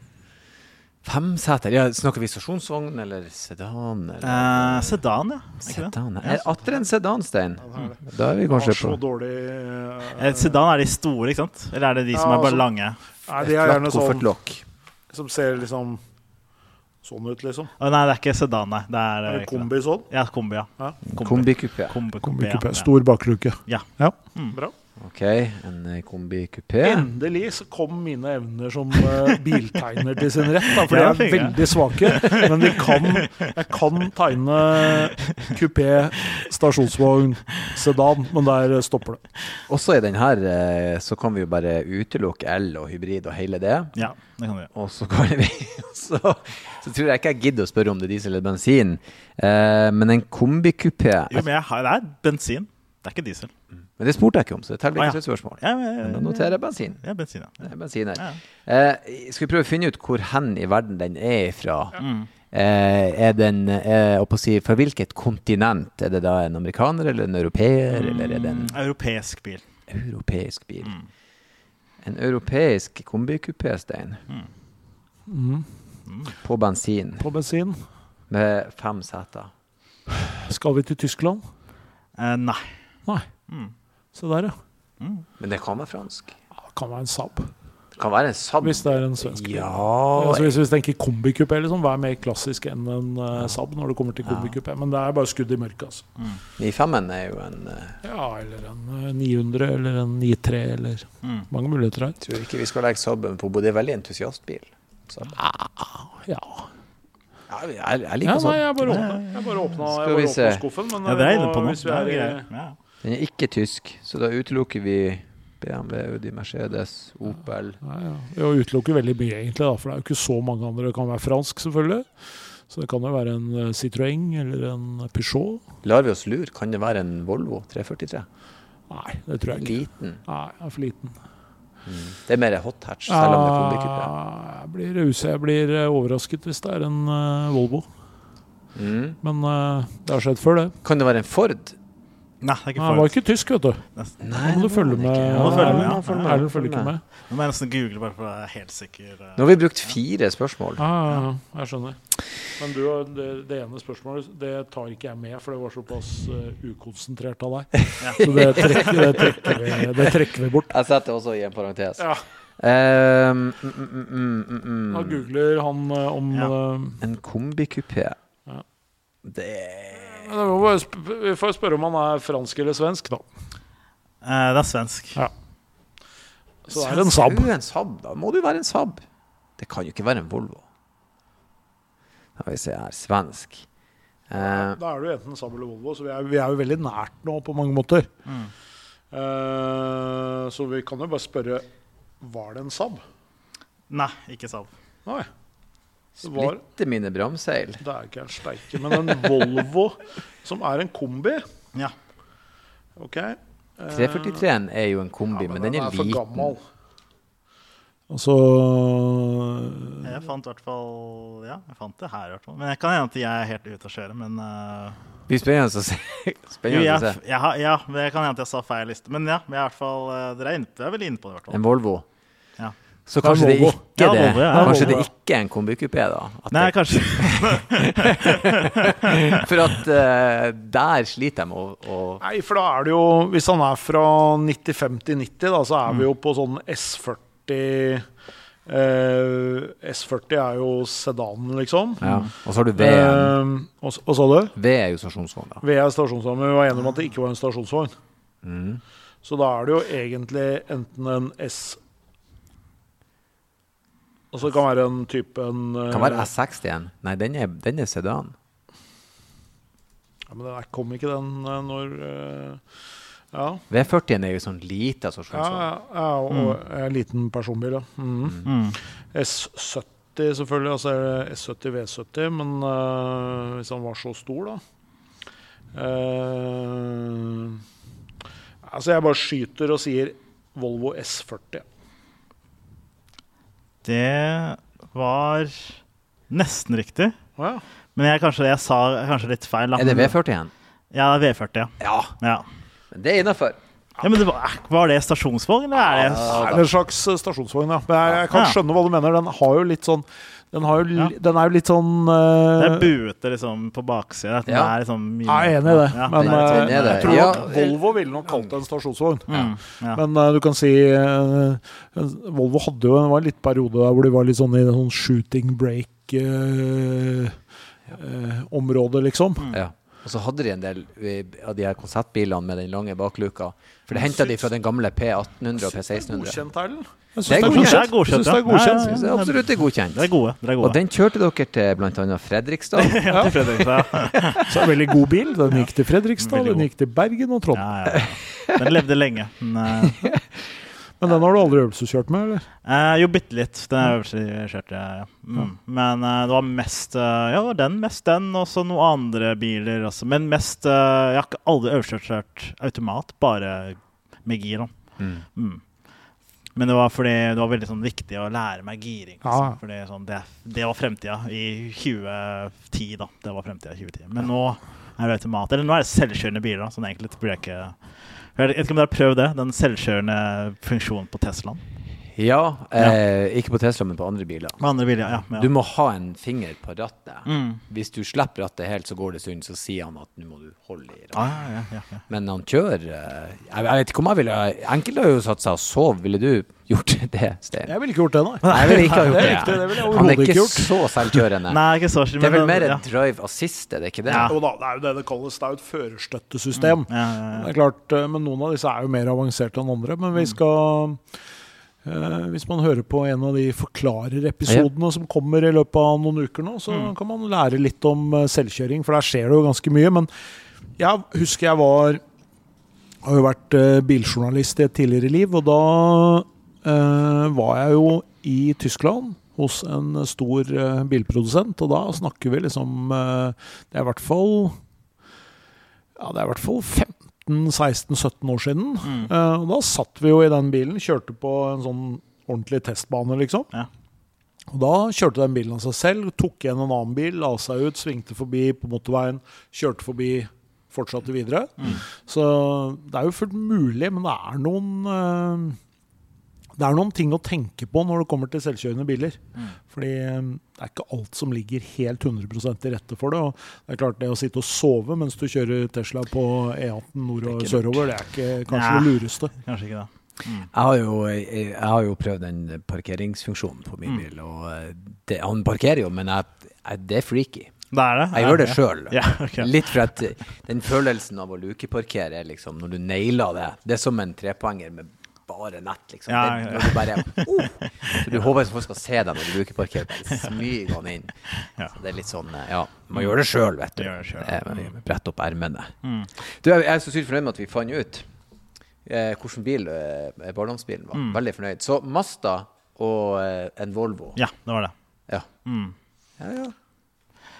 Femseter. Ja, snakker vi stasjonsvogn eller sedan? Eller? Eh, sedan, ja. Sedan. Er atter en sedanstein? Stein? Da er vi kanskje så på dårlig eh, Eh, Sedan er de store, ikke sant? Eller er det de som er bare så, lange? Nei, de er gjerne sånn som ser liksom sånn ut, liksom. Ah, nei, det er ikke sedan, nei. Det er, Er eh, det kombi sånn? Ja, kombi, ja. Ja. Kombikupé. Kombi, kombi, ja. Stor bakluke. Ja. ja. Mm. Bra. Ok, en eh, kombikupé. Endelig så kom mine evner som uh, biltegner til sin rett, da, for Ja, de er veldig svake. Men de kan, jeg kan tegne kupé, stasjonsvogn, sedan, men der stopper det. Også i den her eh, så kan vi jo bare utelukke el og hybrid og hele det. Ja, det kan vi. Og så kan vi så, så tror jeg ikke jeg gidder å spørre om det er diesel eller bensin. Uh, men en kombikupé Jo, men jeg har, det er bensin. Det er ikke diesel. Men det spurte jeg ikke om, så det teller ikke ja. som et spørsmål. Ja, men, Men da noterer jeg bensin. Ja, bensin, ja. Det er bensin her. ja. Eh, skal vi prøve å finne ut hvor hen i verden den er ifra? Mm. Eh, er den eh, si, Fra hvilket kontinent? Er det da en amerikaner eller en europeer, eller er det en Mm, Europeisk bil. europeisk bil? Mm. En europeisk kombikupé-stein Mm. på bensin På bensin. med fem seter. Skal vi til Tyskland? Eh, nei. Nei. Mm. Se der, ja. Mm. Men det kan være fransk. Ja, Det kan være en Saab, Det kan være en Saab. hvis det er en svensk. Ja Altså, hvis vi tenker kombikupé, liksom, hva er mer klassisk enn en uh, Saab når det kommer til Ja. kombikupé? Men det er bare skudd i mørket, altså. 95-en er jo en uh... Ja, eller en uh, 900, eller en 93, eller Mm. mange muligheter her. Tror ikke vi skal legge Saaben på Det er veldig entusiastbil. Saab. Ja. Ja, jeg, jeg ja liker nei, sånn. jeg bare åpna, jeg bare skuffen. Men Ja, det er eh, inne på noe. hvis vi er er i. Ja. Den er ikke tysk, så da utelukker vi BMW, Audi, Mercedes, Opel. ja, ja. Vi utelukker veldig mye, egentlig, da, for det er jo ikke så mange andre. Det kan være fransk, selvfølgelig. Så det kan jo være en eh, Citroën eller en Peugeot. Lar vi oss lure, kan det være en Volvo 343? Nei, det tror jeg ikke. Liten. Nei, jeg er for liten. Det er mer hot hatch, selv om det er kombikupé. Jeg blir, us- jeg blir eh, overrasket hvis det er en eh, Volvo. Mm. Men det har skjedd før, det. Kan det være en Ford? Nei, det er ikke Nei, Han var ikke tysk, vet du. Nei, må du følge med. Ja, ja. Erlend følger ikke med. Nå må jeg nesten google bare for å være helt sikker. eh. Nå har vi brukt fire spørsmål. Ja, ja, ja, jeg skjønner. Men du, det, det ene spørsmålet det tar ikke jeg med, for det var såpass uh, ukonsentrert av deg. Så det trekker, det, trekker vi, det trekker vi bort. Jeg setter også i en parentes. Ja, Um, mm, mm, mm, mm, Da googler han eh, om Ja. En kombikupé. Ja. Det Vi får spørre om han er fransk eller svensk, da. Eh, det er svensk. Ja. Så det er en Saab. Er en Saab, da må det jo være en Saab. Det kan jo ikke være en Volvo. Skal vil vi se her. Svensk. Eh, Da er det jo enten Saab eller Volvo, så vi er, vi er jo veldig nært nå på mange måter. Mm. Eh, så vi kan jo bare spørre Var det en Saab? Nei, ikke Saab. Nei. Splitter mine bramseil. Det er ikke en steike, men en Volvo som er en kombi. Ja. OK. Eh, 343-en er jo en kombi, ja, men, den er, for liten. gammel. Altså Jeg fant i hvert fall Ja, jeg fant det her i hvert fall. Men jeg kan hende at jeg er helt ute å kjøre, men uh, Det blir spennende å se. jo, spennende å se. jeg, har- ja, det kan hende at jeg sa feil liste. Men ja, vi er i hvert fall eh, dere er, inne, dere er vel inne på det, i hvert fall. En Volvo. Så kanskje det ikke Ja, det, ja. kanskje det ikke er en kombikupé, da. At Nei, kanskje for at uh, der sliter jeg med å, å Nei, for da er det jo Hvis han er fra 95 til 90, da, så er Mm. vi jo på sånn S40 Uh, S40 er jo sedanen, liksom. ja. Og så har du. Eh, og s- Hva sa du? V er jo stasjonsvogn, da. V er stasjonsvogn, men vi var enige om at det ikke var en stasjonsvogn. Mm. Så da er det jo egentlig enten en S Og så kan være en type en eh, Kan være S60-en. Nei, den er, den er sedan. Ja, men der er- kom ikke den eh, når eh, Ja. V40-en er jo sånn lite altså, sånn, ja, ja og en liten personbil, ja. Mm. mm. S70 selvfølgelig, altså er det S70 V70, men uh, hvis han var så stor, da uh, Altså, jeg bare skyter og sier Volvo S40. Det var nesten riktig. Wow. Men jeg, kanskje, jeg sa kanskje litt feil. da. Er det Men- V41? Ja, det er V40, ja. Ja, ja. men det er innafor. ja men det var, var det stasjonsvogn, eller er det Det er en slags eh, stasjonsvogn, ja. Men jeg, jeg kan skjønne hva du mener. Den har jo litt sånn Den, har jo, Ja. den er jo litt sånn Det er eh, buete liksom på baksida. Ja. Er liksom mye- Jeg er enig i det, Ja, men uh, det jeg tror Ja. Volvo ville nok kalt det en stasjonsvogn. mm, ja. Men uh, du kan si Volvo hadde jo det var en liten periode der hvor de var litt sånn i sånn shooting break-området, liksom. Ja. Og så hadde de en del av de her konsertbilene med den lange bakluka. For det henta de fra den gamle P1800 og P1600. Godkjent, Erlend? Jeg Det er syns godkjent. Det er godkjent, synes det er godkjent. Ja, ja, jeg absolutt er godkjent. Det er gode. Det er Og den kjørte dere til bl.a. Fredrikstad. ja, til Fredrikstad. Så en veldig god bil. Den gikk til Fredrikstad, den gikk til Bergen og Trondheim. Ja, ja, ja. Den levde lenge. Men, eh, Men den har du aldri øvelseskjørt med, eller? Eh, jo, bitte litt. Den øvelseskjørte jeg. Ja. Mm. Men uh, det var mest uh, Ja, det var den, mest den, og så noen andre biler også. Men mest uh, Jeg har ikke aldri øvelseskjørt automat, bare med gir. Mm. Mm. Men det var fordi det var veldig sånn viktig å lære meg giring. Ja. Liksom. Fordi sånn, det, det var fremtida i 2010, da. Det var fremtida i 2010. Men nå er det automat. Eller nå er det selvkjørende biler, da, sånn egentlig blir jeg ikke Jeg vet ikke om dere har prøvd det? Den selvkjørende funksjonen på Teslaen? Ja, eh, ikke på Tesla, men på andre biler. På andre biler, ja. ja. Du må ha en finger på rattet. Mm. Hvis du slipper rattet helt, så går det stund, så sier han at nå må du holde i rattet. Ah, ja, ja, ja. Men han kjører eh, jeg, jeg vet ikke om jeg ville Enkelte har jo satt seg og sov. Ville du gjort det, Stein? Jeg ville ikke gjort det, nei. Nei, jeg ville ikke ha gjort det. det ville Han er ikke ikke gjort. så selvkjørende. Nei, ikke så Det er vel mer ja. drive assist, er det ikke det? Ja. Jo da, det er jo det det kalles. Det er jo et førerstøttesystem. Ja, ja, Det er klart, eh, men Noen av disse er jo mer avanserte enn andre. Men vi skal eh, Hvis man hører på en av de forklarerepisodene som kommer i løpet av noen uker nå, så Mm. kan man lære litt om eh, selvkjøring, for der skjer det jo ganske mye. Men jeg husker jeg var har jo vært eh, biljournalist i et tidligere liv, og da eh, var jeg jo i Tyskland hos en stor eh, bilprodusent, og da snakker vi liksom eh, Det er i hvert fall Ja, det er i hvert fall 15-16-17 år siden. Mm. Uh, og da satt vi jo i den bilen, kjørte på en sånn ordentlig testbane, liksom. Ja. Og da kjørte den bilen av seg selv, tok igjen en annen bil, la seg ut, svingte forbi på motorveien, kjørte forbi, fortsatte videre. Mm. Så det er jo fullt mulig, men det er noen eh, det er noen ting å tenke på når det kommer til selvkjørende biler. Mm. Fordi eh, det er ikke alt som ligger helt 100 til rette for det. Og det er klart det å sitte og sove mens du kjører Tesla på E18 nord og sørover, det er ikke kanskje Nei. det lureste. Kanskje ikke det. Mm. Jeg har, jo, jeg, jeg har jo prøvd den parkeringsfunksjonen på min Mm. bil, og eh, det, han parkerer jo, men jeg, jeg, det er freaky. Det er det? Jeg gjør det sjøl. Ja, okay. Litt for at den følelsen av å lukeparkere er liksom Når du nailer det Det er som en trepoenger med bare nett, liksom. Ja, ja. når du bare oh, Så du håper at folk skal se deg når du bruker bare smyger han inn. Ja. Så det er litt sånn eh, Ja, man gjør det sjøl, vet du. Eh, men Brett opp ermene. Mm. Du, jeg er så sykt fornøyd med at vi fant ut eh, hvordan bil eh, barndomsbilen var. Mm. Veldig fornøyd. Så Masta og eh, en Volvo. Ja, det var det. Ja. Mm. Ja, ja.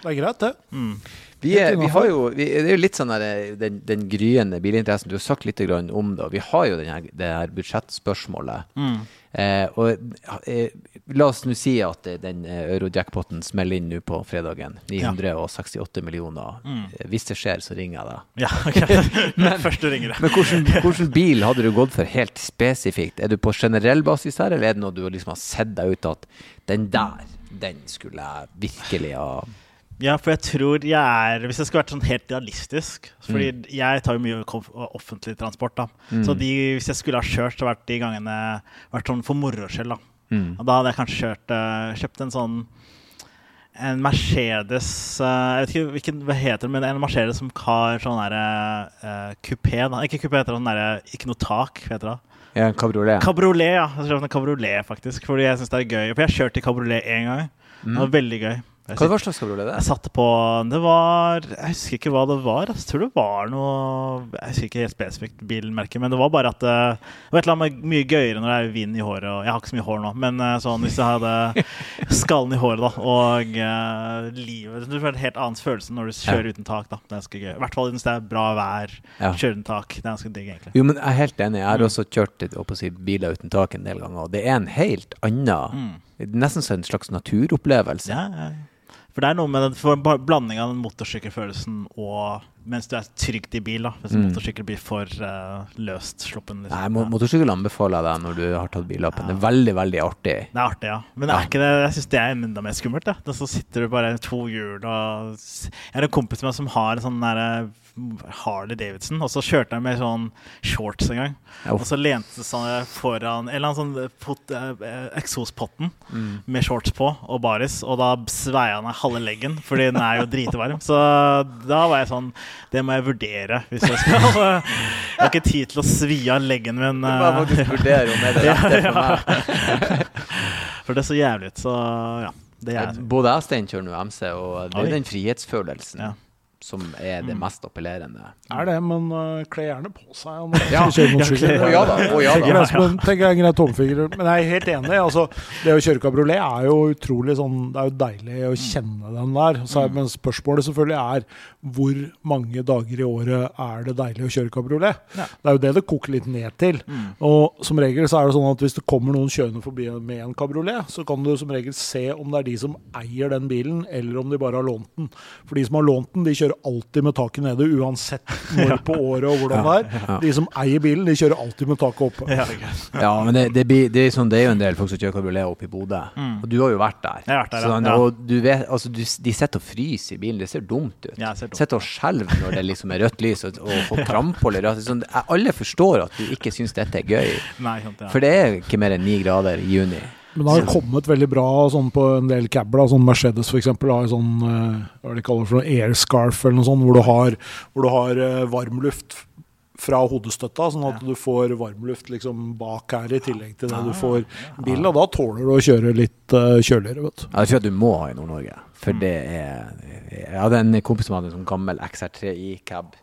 Det er greit, det. Mm. Vi, er, vi har jo vi, Det er jo litt sånn der, eh, den, den gryende bilinteressen. Du har sagt litt grann om det. og Vi har jo denne, det her budsjettspørsmålet. Mm. Eh, og eh, La oss nå si at eh, den eh, eurojackpoten smeller inn nå på fredagen. 968 millioner. Mm. Hvis det skjer, så ringer jeg deg. Ja, ok. Først du ringer jeg. Men hvordan, hvordan bil hadde du gått for helt spesifikt? Er du på generell basis her, eller er det noe du liksom har sett deg ut at den der, den skulle jeg virkelig ha Ja, for jeg tror jeg er Hvis jeg skulle vært sånn helt realistisk Fordi jeg tar jo mye offentlig transport, da. Mm. Så de, hvis jeg skulle ha kjørt, så vært de gangene vært sånn for moro skyld, da. Mm. Og da hadde jeg kanskje kjørt eh, kjøpt en sånn en Mercedes eh, Jeg vet ikke hvilken, hva heter den, men en Mercedes som har sånn derre uh, kupé. da. Ikke kupé, heter det sånn derre Ikke noe tak, heter det. Ja, en kabriolet. Kabriolet, ja. Jeg en kabriolet, faktisk. Fordi jeg syns det er gøy. For jeg kjørte i kabriolet én gang. Det var veldig gøy. Hva var slags kabriolet det jeg satte på Det var Jeg husker ikke hva det var. Jeg tror det var noe Jeg husker ikke helt spesifikt bilmerke, men det var bare at det, det var et eller annet mye gøyere når det er vind i håret. Og jeg har ikke så mye hår nå, men eh, sånn hvis jeg hadde skallen i håret da, og uh, livet. Du får en helt annen følelse når du kjører ja. uten tak. da. Det er ganske gøy. I hvert fall hvis det er bra vær. Ja. Kjøre uten tak. Det er ganske digg, egentlig. Jo, men Jeg er helt enig. Jeg har mm. også kjørt si, biler uten tak en del ganger, og det er en helt annen mm. Nesten en slags naturopplevelse. Ja, ja. For det er noe med den blanding av den motorsykkelfølelsen og mens du er trygt i bil. da Hvis mm. motorsykkel blir for uh, løst sluppen. Liksom. Nei, motorsykkel anbefales deg når du har tatt billappen. Ja. Det er veldig, veldig artig. Det er artig, ja. Men ja. Det, jeg syns det er enda mer skummelt. Da. Så sitter du bare i to hjul og Jeg har en kompis med meg som har en sånn derre Harley Davidson, og så kjørte han med sånn shorts en gang. Og så lente han foran Eller sånn pot, eh, eksospotten mm. med shorts på og baris, og da sveia han av halve leggen, fordi den er jo dritvarm. Så da var jeg sånn Det må jeg vurdere hvis jeg skal Jeg har ikke tid til å svi av leggen min. Du må faktisk vurdere om det er det rette for meg. For det er så jævlig ut, så ja. Både jeg og Stein kjører nå MC, og det er den frihetsfølelsen. Ja som er det mm. mest appellerende. Er det, men uh, kle gjerne på seg. ja, ja, ja da. Oh, ja, da. Tenk en grei tomfinger. Men jeg er helt enig. Altså, det å kjøre kabriolet er jo utrolig sånn Det er jo deilig å mm. kjenne den der. Så, mm. men spørsmålet selvfølgelig er hvor mange dager i året er det deilig å kjøre kabriolet? Ja. Det er jo det det koker litt ned til. Mm. Og som regel så er det sånn at hvis det kommer noen kjørende forbi med en kabriolet, så kan du som regel se om det er de som eier den bilen, eller om de bare har lånt den. For de som har lånt den, de kjører kjører alltid med taket nede, uansett når på året og hvordan det er. De som eier bilen, de kjører alltid med taket oppe. Ja, men det, det, blir, det, er sånn, det, er jo en del folk som kjører kabriolet oppe i Bodø. Mm. Og du har jo vært der. Jeg har vært der, sånn, og du vet, altså, du, de sitter og fryser i bilen. Det ser dumt ut. Ja. Sitter og skjelver når det liksom er rødt lys og, og får kramphold. Sånn, alle forstår at du ikke syns dette er gøy. Nei, For det er ikke mer enn ni grader i juni. Men det har kommet veldig bra sånn på en del cabler. Sånn Mercedes f.eks. har sånn uh, hva de kaller for noe airscarf eller noe sånt, hvor du har, hvor du har uh, varmluft fra hodestøtta, sånn at du får varmluft liksom bak her i tillegg til det ah, du får i bilen. Og da tåler du å kjøre litt uh, kjøligere. vet du. Ja, det tror jeg du må ha i Nord-Norge. For mm. det er Jeg hadde en kompis som hadde en sånn gammel XR3 i cab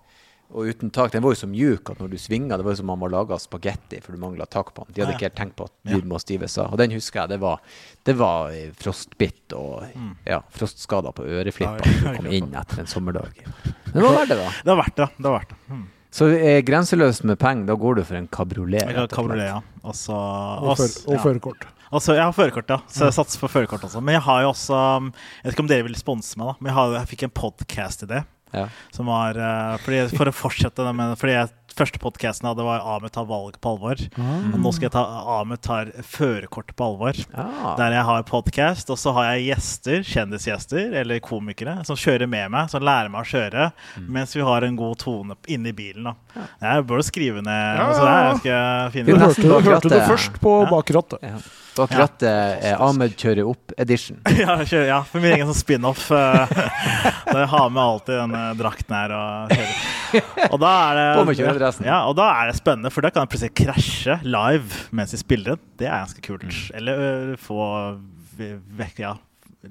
og uten tak. Den var jo så mjuk at når du svinga, det var jo som om man var laga spagetti for du mangla tak på den. De hadde ikke helt tenkt på at du må stives av. Og den husker jeg, det var, det var frostbitt og mm. ja, frostskader på øreflipper som kom inn etter en sommerdag. Men det var verdt det, da. Det var verdt det. det, var verdt det. Mm. Så er grenseløst med penger, da går du for en kabriolet? Kabriolet, ja. Også, og førerkort. Altså, jeg har førerkort, ja. Så jeg satser på førerkort også. Men jeg har jo også Jeg vet ikke om dere vil sponse meg, da. Men jeg, har, jeg fikk en podkast-idé. Ja. Som var uh, fordi, For å fortsette det med Fordi jeg, første podkasten hadde, var Ahmed tar valg på alvor. Mm. Og nå skal jeg ta Ahmed tar førerkort på alvor. Ja. Der jeg har podkast, og så har jeg gjester, kjendisgjester eller komikere, som kjører med meg, som lærer meg å kjøre, mm. mens vi har en god tone inni bilen. da ja. Jeg burde skrive ned ja. så der. Jeg skal finne Vi hørte, hørte det først på ja. bakrattet. Bak rattet er Ahmed kjører opp-edition. ja, ja, for min egen sånn spin-off. Uh, jeg har med alltid denne drakten her og kjører. Og da er det ja, og da er det spennende, for da kan jeg plutselig krasje live mens jeg spiller. Det er ganske kult. Mm. Eller uh, få vekk Ja,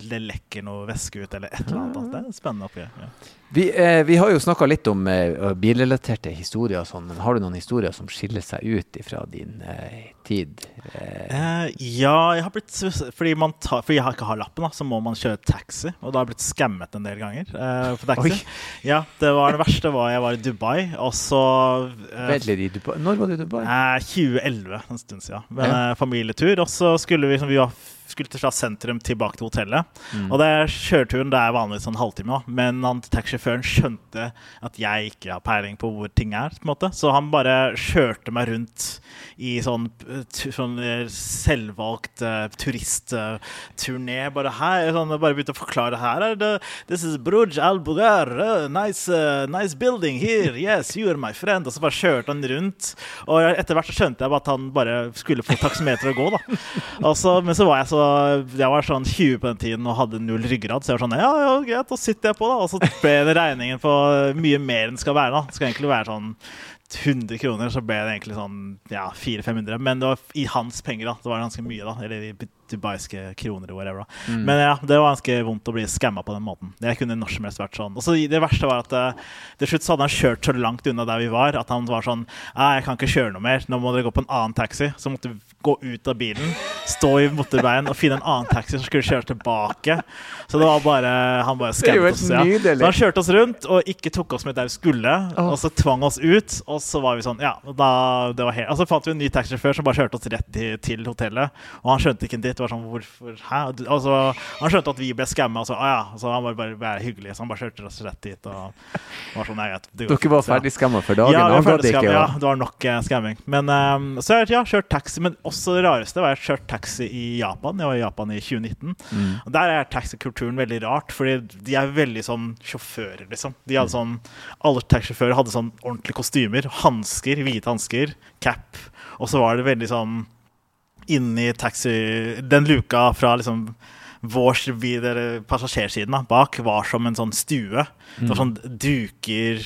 det lekker noe væske ut, eller et eller annet. Det er spennende oppi. Ja. Vi, eh, vi, har jo snakka litt om eh, bilrelaterte historier og sånn, men har du noen historier som skiller seg ut fra din eh, tid? Eh, eh? ja, jeg har blitt fordi, tar, fordi, jeg ikke har lappen, da, så må man kjøre taxi. Og da har jeg blitt skammet en del ganger eh, på taxi. Oi. Ja, det var det verste var jeg var i Dubai, og så. Når var du i Dubai? 2011, en stund siden. Med ja. familietur. Og så skulle vi, vi var skulle til sentrum tilbake til hotellet. Mm. Og det kjøreturen det er vanligvis en halvtime, da. men han taxisjåføren skjønte at jeg ikke har peiling på hvor ting er. på en måte. Så han bare kjørte meg rundt i sånn, sånn eh, selvvalgt uh, turistturné. Uh, bare her, sånn, bare begynte å forklare her er det This is Bruj al Bugar. Uh, nice, nice building here. Yes, you're my friend. Og så bare kjørte han rundt. Og etter hvert så skjønte jeg at han bare skulle få taksameter å gå. da. Og så, men så var jeg så Jeg var sånn 20 på den tiden og hadde null ryggrad, så jeg var sånn Ja, ja, greit, da sitter jeg på, da. Og så ble det regningen på mye mer enn det skal være. da. Det skal egentlig være sånn 100 kroner, så ble det egentlig sånn ja, 400-500. Men det var i hans penger, da. Det var ganske mye, da. Eller i dubaiske kroner eller whatever. Da. Mm. Men ja, det var ganske vondt å bli skamma på den måten. Jeg kunne når som helst vært sånn. Og så Det verste var at uh, til slutt så hadde han kjørt så langt unna der vi var, at han var sånn Jeg kan ikke kjøre noe mer. Nå må dere gå på en annen taxi. Så måtte gå ut av bilen, stå i motorveien og finne en annen taxi som skulle kjøre tilbake. Så det var bare Han bare skammet oss. Ja. Så han kjørte oss rundt og ikke tok oss med der vi skulle, og så tvang oss ut. Og så var vi sånn Ja, da, det var helt Og så fant vi en ny taxisjåfør som bare kjørte oss rett til, til, hotellet. Og han skjønte ikke en dritt. Var sånn Hvorfor Hæ? Altså, han skjønte at vi ble skamma, og så Å ja. Så han var bare, bare hyggelig, så han bare kjørte oss rett dit. Og var sånn, greit. Dere var ferdig skamma for dagen? Ja, vi var ferdig skamma, ja, det var nok uh, skamming. Men um, så ja, kjørt taxi. Men også det rareste var jeg kjørte taxi i Japan. Jeg var i Japan i 2019. Mm. Og Der er taxikulturen veldig rart, fordi de er veldig sånn sjåfører, liksom. De hadde sånn, Alle taxisjåfører hadde sånn ordentlige kostymer. Hansker, hvite hansker, cap. Og så var det veldig sånn inni taxi Den luka fra liksom vår passasjersiden bak var som en sånn stue. Det var sånn duker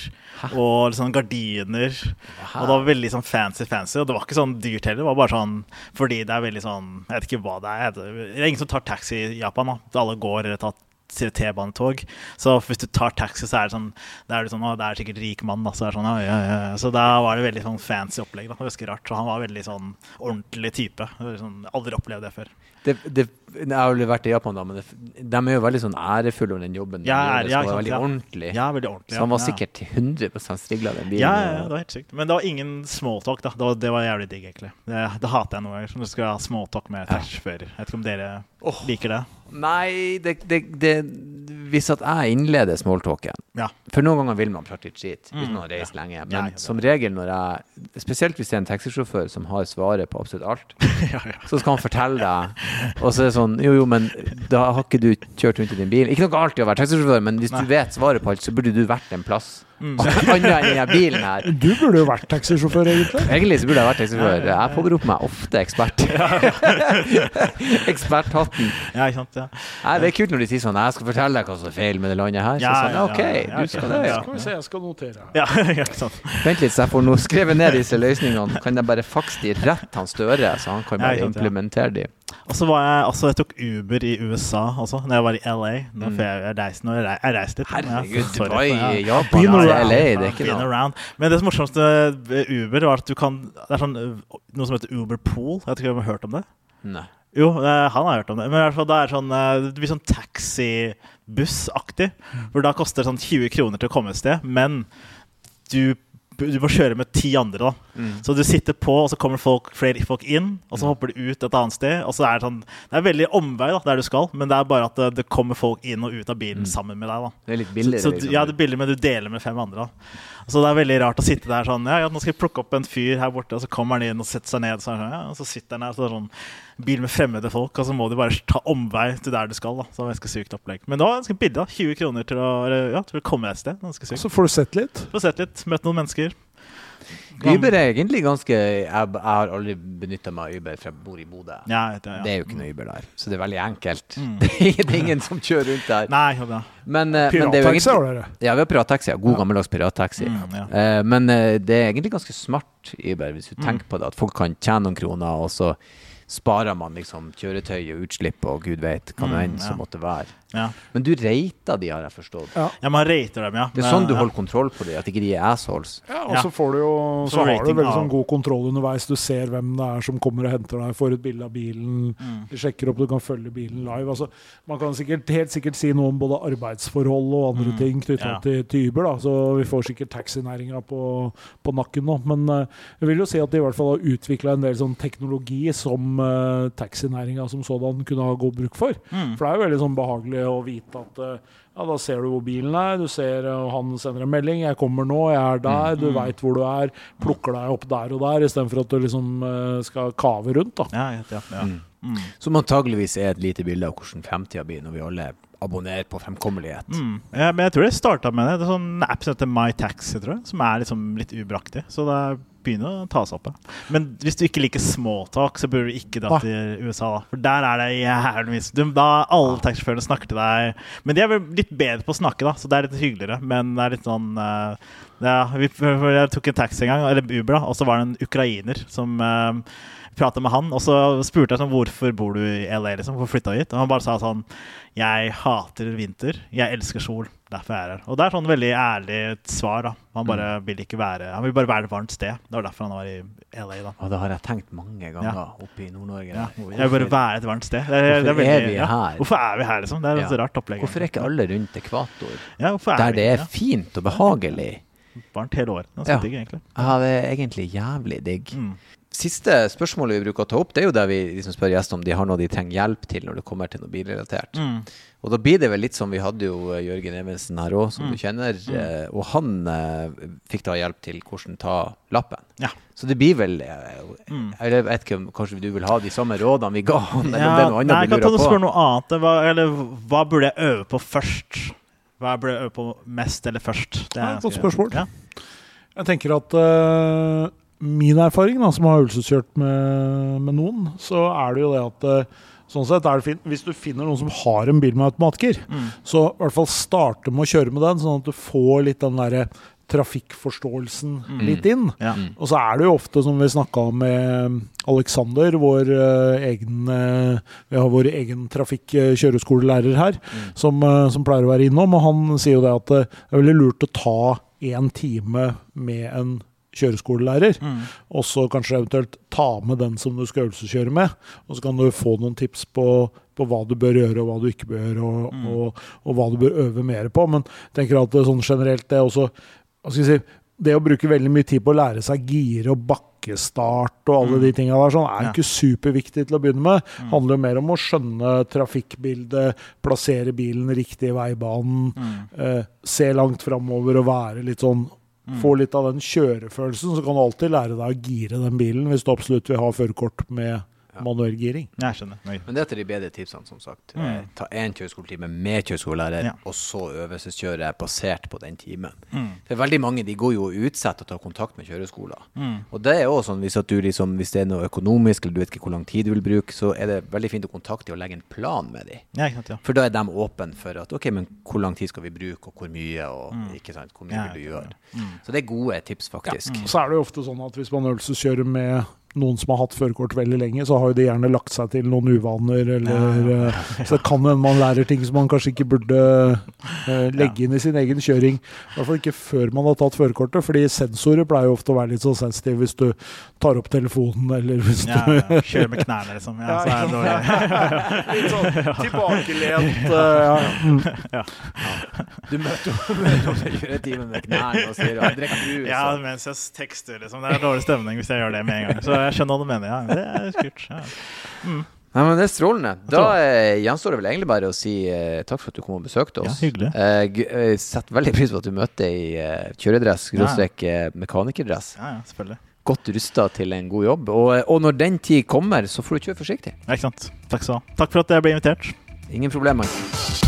og sånn gardiner. Og det var veldig sånn fancy-fancy. Og det var ikke sånn dyrt heller. Det var bare sånn fordi det er veldig sånn Jeg vet ikke hva det er. Det er ingen som tar taxi i Japan. da Alle går eller tar T-banetog. Så hvis du tar taxi, så er det sånn Det er det sånn Å, det er sikkert rik mann, da. Så, er sånn, ja, ja, ja. så da var det veldig sånn fancy opplegg. da, Ganske rart. Så han var veldig sånn ordentlig type. Sånn, aldri opplevd det før. Det, det, jeg har jo vært i Japan, da, men det, de er jo veldig sånn ærefulle over den jobben. Ja, det skal være veldig ordentlig. Ja, veldig ordentlig. Så han var sikkert 100 strigla den bilen. Ja, ja, det var helt sykt. Men det var ingen smalltalk, da. Det var, det var jævlig digg, egentlig. Det, det hater jeg noe ganger. Du skal ha smalltalk med taxisjåfører. Jeg vet ikke om dere oh. liker det? Nei, det, det, det, Hvis at jeg innleder smalltalken ja. For noen ganger vil man prate litt skit hvis mm, har reist ja. lenge. Men ja, som regel når jeg Spesielt hvis det er en taxisjåfør som har svaret på absolutt alt, så skal han fortelle deg, og så er det sånn Jo, jo, men da har ikke du kjørt rundt i din bil. Ikke noe galt i å være taxisjåfør, men hvis Nei. du vet svaret på alt, så burde du vært en plass. Mm. Annet enn i bilen her. Du burde jo vært taxisjåfør, egentlig. Egentlig så burde jeg vært taxisjåfør. Jeg påberoper meg ofte ekspert. Eksperthatten. Ja, ikke sant, ja. Nei, det er kult når de sier sånn Jeg skal fortelle deg hva som er feil med det landet her. Så sånn, OK, du skal det. Skal vi se, jeg skal notere. Ja, ikke sant. Vent litt, så jeg får nå skrevet ned disse løsningene. Kan jeg bare fakse de rett han Støre, så han kan bare implementere de? Og så var jeg altså, jeg tok Uber i USA også, når jeg var i LA. Da mm. jeg reise når Jeg reiste litt. Herregud, du var Japan LA, det er ikke noe. Men det morsomste ved Uber var at du kan Det er sånn, noe som heter Uber Pool. Jeg vet ikke om du har hørt om det? Nei. Jo, han har hørt om det. Men i hvert fall det er sånn eh, Det blir sånn taxibussaktig. Hvor da koster det sånn 20 kroner til å komme et sted. Men du du må kjøre med ti andre. da mm. Så du sitter på, og så kommer folk, flere folk inn, og så mm. hopper du ut et annet sted. Og så er Det sånn Det er veldig omvei da der du skal, men det er bare at det, det kommer folk inn og ut av bilen mm. sammen med deg. da Det er litt billigere. Så, så, liksom. Ja, det er billig, men du deler med fem andre. da Så det er veldig rart å sitte der sånn Ja, ja nå skal jeg plukke opp en fyr her borte, og så kommer han inn og setter seg ned, så, sånn, ja, og så sitter han der, så sånn bil med fremmede folk, og så må du bare ta omvei til der du skal. da Så det var ganske sykt opplegg. Men det var ganske billig. da 20 kroner til å, ja, til å komme et sted. Ganske sykt. Så får du sett litt? Får sett litt, Møtt noen mennesker. Uber er egentlig ganske Jeg, jeg har aldri benytta meg av Uber for jeg bor i Bodø. Ja, det, ja. det, er jo ikke noe Uber der, så det er veldig enkelt. Mm. det er ingen som kjører rundt der. Nei, ja. Men, uh, Pirattaxi har egentlig, Ja, vi har pirattaxi. God gammeldags pirattaxi. Mm, uh, men uh, det er egentlig ganske smart Uber, hvis du mm. tenker på det. At folk kan tjene noen kroner, og så sparer man liksom kjøretøy og utslipp og gud vet hva det mm, enn som måtte være. Ja. Men du rater de, har jeg forstått. Ja, ja man rater dem, ja. Det er sånn du holder kontroll på de, at ikke de er assholes. Ja, og så får du jo Så, har du veldig sånn god kontroll underveis. Du ser hvem det er som kommer og henter deg, får et bilde av bilen, mm. de sjekker opp, du kan følge bilen live. Altså, man kan sikkert, helt sikkert si noe om både arbeidsforhold og andre mm. ting knytta ja. til typer, da. Så vi får sikkert taxinæringa på, på, nakken nå. Men uh, jeg vil jo si at de i hvert fall har utvikla en del sånn teknologi som uh, taxinæringa som sådan kunne ha god bruk for. Mm. For det er jo veldig sånn behagelig å vite at uh, ja, da ser du hvor bilen er, du ser uh, han sender en melding 'Jeg kommer nå, jeg er der', mm. du veit hvor du er. Plukker deg opp der og der, istedenfor at du liksom uh, skal kave rundt. da. Ja, ja, ja. Mm. Mm. Som antageligvis er et lite bilde av hvordan fremtida blir, når vi alle abonnerer på fremkommelighet. Mm. Ja, men jeg tror det starta med det. Det er sånn app som heter MyTax, som er liksom litt ubraktig. Så det er begynne å ta seg opp. Ja. Men hvis du ikke liker småtalk, så burde du ikke dra til USA. Da. For der er det jævlig mye Da alle taxisjåførene snakker til deg Men de er vel litt bedre på å snakke, da, så det er litt hyggeligere. Men det er litt sånn uh, ja, vi, Jeg tok en taxi en gang, eller Uber, da, og så var det en ukrainer som uh, prate med han, og så spurte jeg sånn hvorfor bor du i LA, liksom? Hvorfor flytta du hit? Og han bare sa sånn Jeg hater vinter. Jeg elsker sol. Derfor er jeg her. Og det er sånn veldig ærlig svar. da Han bare Mm. vil ikke være Han vil bare være et varmt sted. Det var derfor han var i LA, da. Og det har jeg tenkt mange ganger Ja. oppe i Nord-Norge. Ja. Jeg vil bare være et varmt sted. Det hvorfor det er veldig, er vi ja. her? Hvorfor er vi her, liksom? Det er et rart opplegg. Hvorfor er ikke alle rundt ekvator? ja, er Der det er ja. fint og behagelig. Varmt hele året. Ja. digg, egentlig. Ja, det er egentlig jævlig digg. Mm. Siste spørsmålet vi bruker å ta opp, det er jo der vi liksom spør gjestene om de har noe de trenger hjelp til når det kommer til noe bilrelatert. Mm. Og da blir det vel litt som vi hadde jo eh, Jørgen Evensen her òg, som Mm. du kjenner. eh, Og han eh, fikk da hjelp til hvordan ta lappen. Ja. Så det blir vel eh, Mm. Jeg vet ikke om kanskje du vil ha de samme rådene vi ga han, eller om det er noe annet nei, jeg kan ta spørre noe annet. Hva, eller, hva burde jeg øve på først? Hva burde jeg øve på mest eller først? Det Ja, et godt spørsmål. Ja. Jeg tenker at eh, min erfaring, da, som har øvelseskjørt med, med noen, så er det jo det at eh, Sånn sett er det fint Hvis du finner noen som har en bil med automatgir, Mm. så i hvert fall starte med å kjøre med den, sånn at du får litt den derre trafikkforståelsen Mm. litt inn. Ja. Mm. Og så er det jo ofte, som vi snakka om med Alexander, vår uh, egen uh, Vi har vår egen trafikk-kjøreskolelærer her, Mm. som, uh, som pleier å være innom. Og han sier jo det at eh, det er veldig lurt å ta én time med en kjøreskolelærer. Mm. Og så kanskje eventuelt ta med den som du skal øvelseskjøre med. Og så kan du få noen tips på, på hva du bør gjøre, og hva du ikke bør gjøre, og, Mm. og, og hva du bør øve mer på. Men jeg tenker at det, sånn generelt, det også hva skal jeg si, det å bruke veldig mye tid på å lære seg gire og bakkestart og alle Mm. de tinga der, sånn, er jo ikke superviktig til å begynne med. Mm. handler jo mer om å skjønne trafikkbildet, plassere bilen riktig i veibanen, Mm. eh, se langt framover og være litt sånn Mm. Få litt av den kjørefølelsen, så kan du alltid lære deg å gire den bilen hvis du absolutt vil ha førerkort med Ja. manuell giring. Jeg skjønner. Nei. Men det er til de bedre tipsene, som sagt. Mm. Eh, Ta én kjøreskoletime med kjøreskolelærer, Ja. og så øvelseskjøre basert på den timen. Mm. For veldig mange de går jo og utsetter å ta kontakt med kjøreskoler. Mm. Og det er også sånn hvis, at du liksom, hvis det er noe økonomisk, eller du vet ikke hvor lang tid du vil bruke, så er det veldig fint å kontakte dem og legge en plan med dem. Ja, ikke sant, ja. For da er de åpne for at ok, men hvor lang tid skal vi bruke, og hvor mye, og Mm. ikke sant, hvor mye Ja, vil du ja, gjøre. Mm. Så det er gode tips, faktisk. Mm. Så er det jo ofte sånn at hvis man øvelseskjører med noen som har hatt førerkort veldig lenge, så har jo de gjerne lagt seg til noen uvaner, eller eh, Så det kan hende man lærer ting som man kanskje ikke burde eh, legge inn i sin egen kjøring. I hvert fall ikke før man har tatt førerkortet, fordi sensorer pleier jo ofte å være litt så sensitive hvis du tar opp telefonen, eller hvis Ja, du Kjører med knærne, liksom. Ja, så er det dårlig. Litt sånn tilbakelent. Uh, ja. Du møter jo kjøretime med knærne og sier brus. Ja, mens jeg tekster, liksom. Det er dårlig stemning hvis jeg gjør det med en gang. Så jeg skjønner hva du mener. Ja, det er kult. Ja. Nei, men Det er strålende. Da eh, gjenstår det vel egentlig bare å si eh, takk for at du kom og besøkte oss. Ja, hyggelig. Eh, eh, setter veldig pris på at du møtte i eh, kjøredress, skråstrek ja. mekanikerdress. ja, ja, selvfølgelig. Godt rusta til en god jobb. Og, eh, og når den tid kommer, så får du kjøre forsiktig. Ja, ikke sant. Takk skal du ha. Takk for at jeg ble invitert. Ingen problemer.